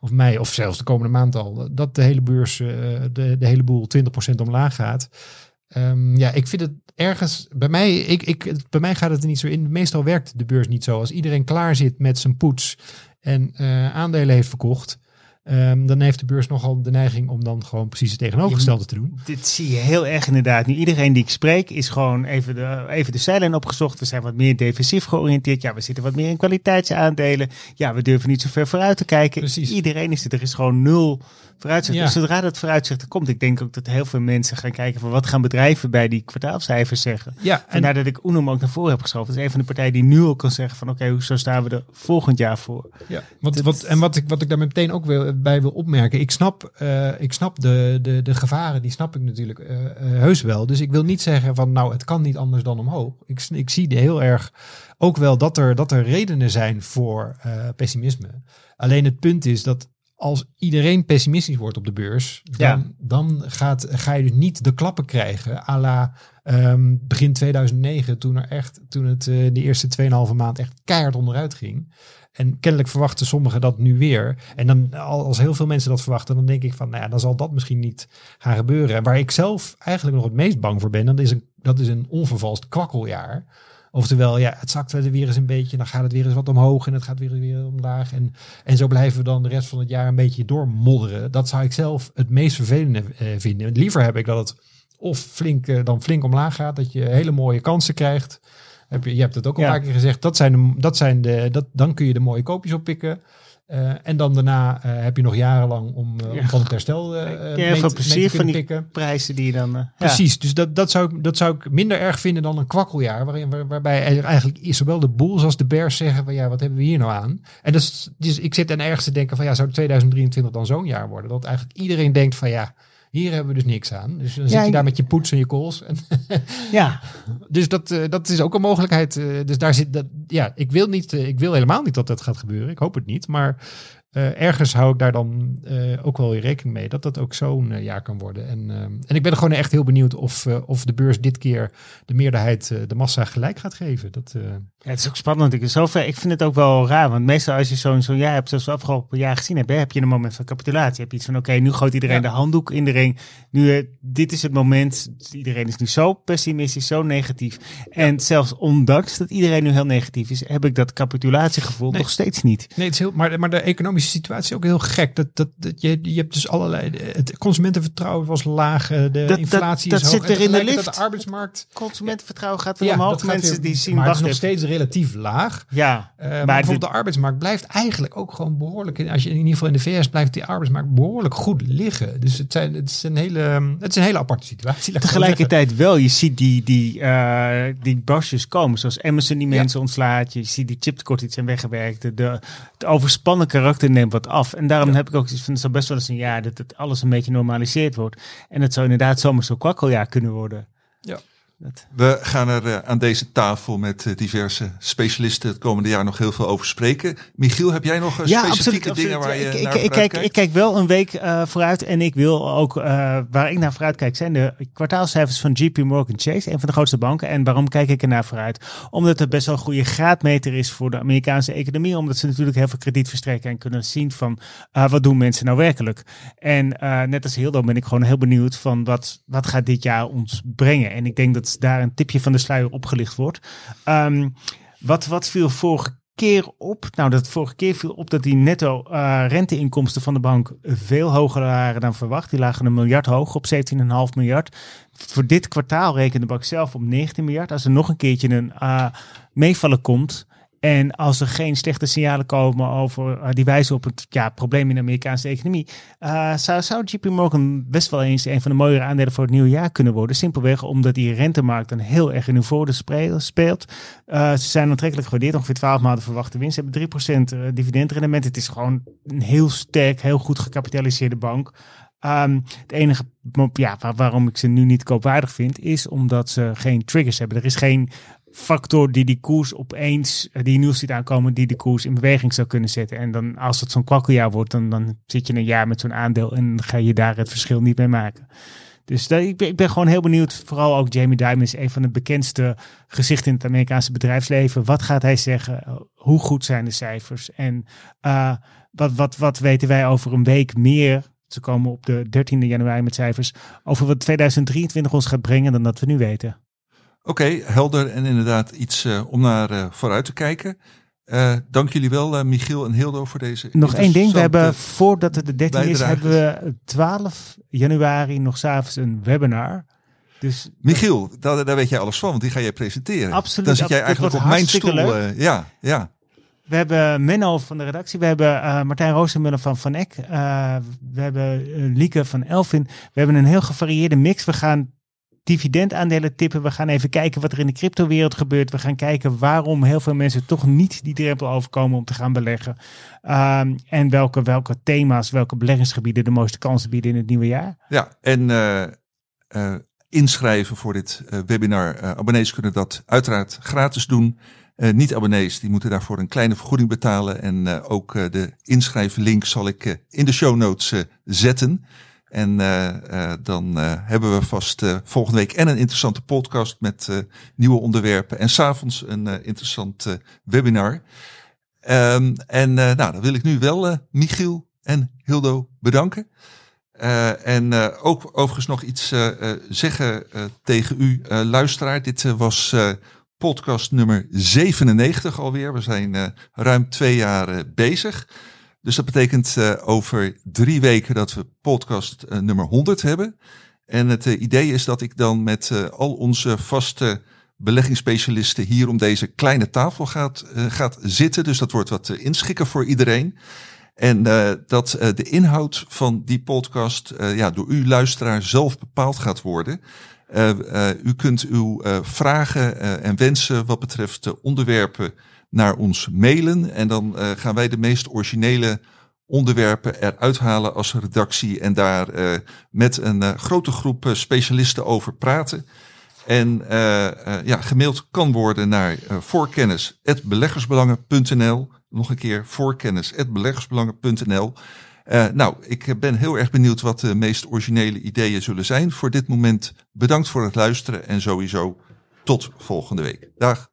of mei of zelfs de komende maand al, dat de hele beurs, de, de hele boel 20% omlaag gaat. Um, ja, ik vind het ergens, bij mij, ik, ik, bij mij gaat het er niet zo in. Meestal werkt de beurs niet zo. Als iedereen klaar zit met zijn poets en aandelen heeft verkocht, Um, dan heeft de beurs nogal de neiging om dan gewoon precies het tegenovergestelde te doen. Dit zie je heel erg inderdaad. Nu iedereen die ik spreek is gewoon even de, even de zijlijn opgezocht. We zijn wat meer defensief georiënteerd. Ja, we zitten wat meer in kwaliteitsaandelen. Ja, we durven niet zo ver vooruit te kijken. Precies. Iedereen is er. Er is gewoon nul vooruitzicht. Ja. Dus zodra dat vooruitzicht er komt, ik denk ook dat heel veel mensen gaan kijken van wat gaan bedrijven bij die kwartaalcijfers zeggen. Ja, en Vandaar dat ik Unum ook naar voren heb geschoven. Dat is een van de partijen die nu al kan zeggen van oké, okay, zo staan we er volgend jaar voor. Ja, wat, wat, en wat ik, wat ik daar meteen ook wil, bij wil opmerken. Ik snap, uh, ik snap de, de, de gevaren, die snap ik natuurlijk uh, uh, heus wel. Dus ik wil niet zeggen van nou, het kan niet anders dan omhoog. Ik, ik zie heel erg ook wel dat er, dat er redenen zijn voor pessimisme. Alleen het punt is dat als iedereen pessimistisch wordt op de beurs, dan, Ja. dan gaat, ga je dus niet de klappen krijgen à la ehm, begin 2009, toen, er echt, toen het eh, de eerste 2,5 maand echt keihard onderuit ging. En kennelijk verwachten sommigen dat nu weer. En dan, al- als heel veel mensen dat verwachten, dan denk ik van, nou ja, dan zal dat misschien niet gaan gebeuren. En waar ik zelf eigenlijk nog het meest bang voor ben, dat is een, dat is een onvervalst kwakkeljaar. Oftewel, ja, het zakt er weer eens een beetje, dan gaat het weer eens wat omhoog en het gaat weer weer omlaag. En, en zo blijven we dan de rest van het jaar een beetje doormodderen. Dat zou ik zelf het meest vervelende eh, vinden. Liever heb ik dat het of flink, eh, dan flink omlaag gaat, dat je hele mooie kansen krijgt. Heb je, je hebt het ook al Ja. een paar keer gezegd, dat zijn de, dat zijn de, dat, dan kun je de mooie koopjes oppikken. Eh, en dan daarna eh, heb je nog jarenlang om, eh, om van het herstel heel veel plezier van die pikken. prijzen die je dan... ja. Precies, dus dat, dat, zou ik, dat zou ik minder erg vinden dan een kwakkeljaar. Waarin, waar- waarbij eigenlijk zowel de Bulls als de Bears zeggen van ja, wat hebben we hier nou aan? En dus, dus ik zit dan ergens te denken van ja, zou 2023 dan zo'n jaar worden? Dat eigenlijk iedereen denkt van ja, hier hebben we dus niks aan. Dus dan Ja, zit je daar met je poets en je kools. En, Ja, dus dat, eh, dat is ook een mogelijkheid. eh, dus daar zit dat, ja, ik wil niet, eh, ik wil helemaal niet dat dat gaat gebeuren. Ik hoop het niet, maar eh, ergens hou ik daar dan eh, ook wel weer rekening mee dat dat ook zo'n eh, jaar kan worden. En, eh, en ik ben er gewoon echt heel benieuwd of, of de beurs dit keer de meerderheid, de massa gelijk gaat geven. Dat, Ja, het is ook spannend. Ik, zover, ik vind het ook wel raar. Want meestal als je zo'n zo'n jaar hebt, zoals we afgelopen jaar gezien hebben, heb je een moment van capitulatie. Heb je iets van, oké, nu gooit iedereen Ja. de handdoek in de ring. Nu, dit is het moment. Iedereen is nu zo pessimistisch, zo negatief. En zelfs ondanks dat iedereen nu heel negatief is, heb ik dat capitulatiegevoel Nee. nog steeds niet. Nee, het is heel, maar, maar de economische situatie ook heel gek. Dat, dat, dat, je, je hebt dus allerlei. Het consumentenvertrouwen was laag. eh, De dat- inflatie dat is hoog. zit er in de lift. De arbeidsmarkt. Consumentenvertrouwen gaat weer Ja, omhoog. dat gaat Mensen weer- die zien, maar het is nog steeds relatief laag. Ja, Eh, maar maar bijvoorbeeld de arbeidsmarkt blijft eigenlijk ook gewoon behoorlijk. Als je in ieder geval in de VS blijft die arbeidsmarkt behoorlijk goed liggen. Dus het, zijn, het, is, een hele, het is een hele aparte situatie. Tegelijkertijd wel, je ziet die, die, eh, die basjes komen, zoals Amazon die Ja. mensen ontslaat. Je ziet die chiptekort die zijn weggewerkt. De, de, het overspannen karakter neemt wat af. En daarom heb ik ook zoiets van, het zou best wel eens een jaar dat het alles een beetje normaliseerd wordt. En het zou inderdaad zomaar zo'n kwakkeljaar kunnen worden. Ja. Dat, We gaan er eh, aan deze tafel met eh, diverse specialisten het komende jaar nog heel veel over spreken. Michiel, heb jij nog eh, specifieke dingen waar je ik, naar ik, kijk, kijkt? ik kijk wel een week vooruit en ik wil ook, waar ik naar vooruit kijk, zijn de kwartaalcijfers van JP Morgan Chase, een van de grootste banken. En waarom kijk ik er naar vooruit? Omdat het best wel een goede graadmeter is voor de Amerikaanse economie, omdat ze natuurlijk heel veel krediet verstrekken en kunnen zien van wat doen mensen nou werkelijk. En net als Hildo ben ik gewoon heel benieuwd van wat, wat gaat dit jaar ons brengen. En ik denk dat daar een tipje van de sluier opgelicht wordt. Ehm, wat, wat viel vorige keer op? Nou, dat vorige keer viel op dat die netto eh, renteinkomsten van de bank veel hoger waren dan verwacht. Die lagen een miljard hoog op 17,5 miljard. Voor dit kwartaal rekent de bank zelf op 19 miljard. Als er nog een keertje een eh, meevallen komt. En als er geen slechte signalen komen over eh, die wijzen op het ja, probleem in de Amerikaanse economie, eh, zou, zou JP Morgan best wel eens een van de mooiere aandelen voor het nieuwe jaar kunnen worden. Simpelweg omdat die rentemarkt dan heel erg in hun voordeel speel- speelt. Eh, ze zijn aantrekkelijk gewaardeerd, ongeveer 12 maanden verwachte winst. Ze hebben 3% eh, dividendrendement. Het is gewoon een heel sterk, heel goed gecapitaliseerde bank. Ehm, het enige ja, waar- waarom ik ze nu niet koopwaardig vind, is omdat ze geen triggers hebben. Er is geen factor die die koers opeens, eh, die nieuws ziet aankomen, die de koers in beweging zou kunnen zetten. En dan als het zo'n kwakkeljaar wordt, dan, dan zit je een jaar met zo'n aandeel en ga je daar het verschil niet mee maken. Dus dat, ik, ben, ik ben gewoon heel benieuwd. Vooral ook Jamie Dimon is een van de bekendste gezichten in het Amerikaanse bedrijfsleven. Wat gaat hij zeggen? Hoe goed zijn de cijfers? En eh, wat, wat, wat weten wij over een week meer? Ze komen op de 13e januari met cijfers. Over wat 2023 ons gaat brengen dan dat we nu weten. Oké, helder en inderdaad iets eh, om naar eh, vooruit te kijken. Eh, dank jullie wel, Michiel en Hildo, voor deze. Nog één ding. We hebben, voordat het de 13 is, hebben we 12 januari nog s'avonds een webinar. Dus Michiel, daar, daar weet jij alles van, want die ga jij presenteren. Absoluut, Dan zit jij eigenlijk op mijn stoel. ja, ja. We hebben Menno van de redactie. We hebben Martijn Roosenmuller van Van Eck. we hebben Lieke van Elvin. We hebben een heel gevarieerde mix. We gaan dividendaandelen tippen. We gaan even kijken wat er in de cryptowereld gebeurt. We gaan kijken waarom heel veel mensen toch niet die drempel overkomen om te gaan beleggen. Ehm, en welke, welke thema's, welke beleggingsgebieden de mooiste kansen bieden in het nieuwe jaar. ja. En eh, eh, inschrijven voor dit eh, webinar. Abonnees kunnen dat uiteraard gratis doen. Niet-abonnees die moeten daarvoor een kleine vergoeding betalen. En ook de inschrijflink zal ik in de show notes zetten. En dan hebben we vast volgende week en een interessante podcast met nieuwe onderwerpen. En s'avonds een interessant webinar. Um, en nou, dan wil ik nu wel Michiel en Hildo bedanken. En ook overigens nog iets zeggen tegen u, luisteraar. Dit was podcast nummer 97 alweer. We zijn ruim twee jaar bezig. Dus dat betekent over drie weken dat we podcast nummer 100 hebben. En het idee is dat ik dan met al onze vaste beleggingsspecialisten hier om deze kleine tafel gaat, gaat zitten. Dus dat wordt wat inschikken voor iedereen. En dat de inhoud van die podcast ja, door u luisteraar zelf bepaald gaat worden. u kunt uw vragen en wensen wat betreft de onderwerpen naar ons mailen. En dan gaan wij de meest originele onderwerpen eruit halen als redactie. En daar met een grote groep specialisten over praten. En ja, gemaild kan worden naar voorkennis.beleggersbelangen.nl nog een keer voorkennis.beleggersbelangen.nl. Nou, ik ben heel erg benieuwd wat de meest originele ideeën zullen zijn. Voor dit moment bedankt voor het luisteren en sowieso tot volgende week. Dag.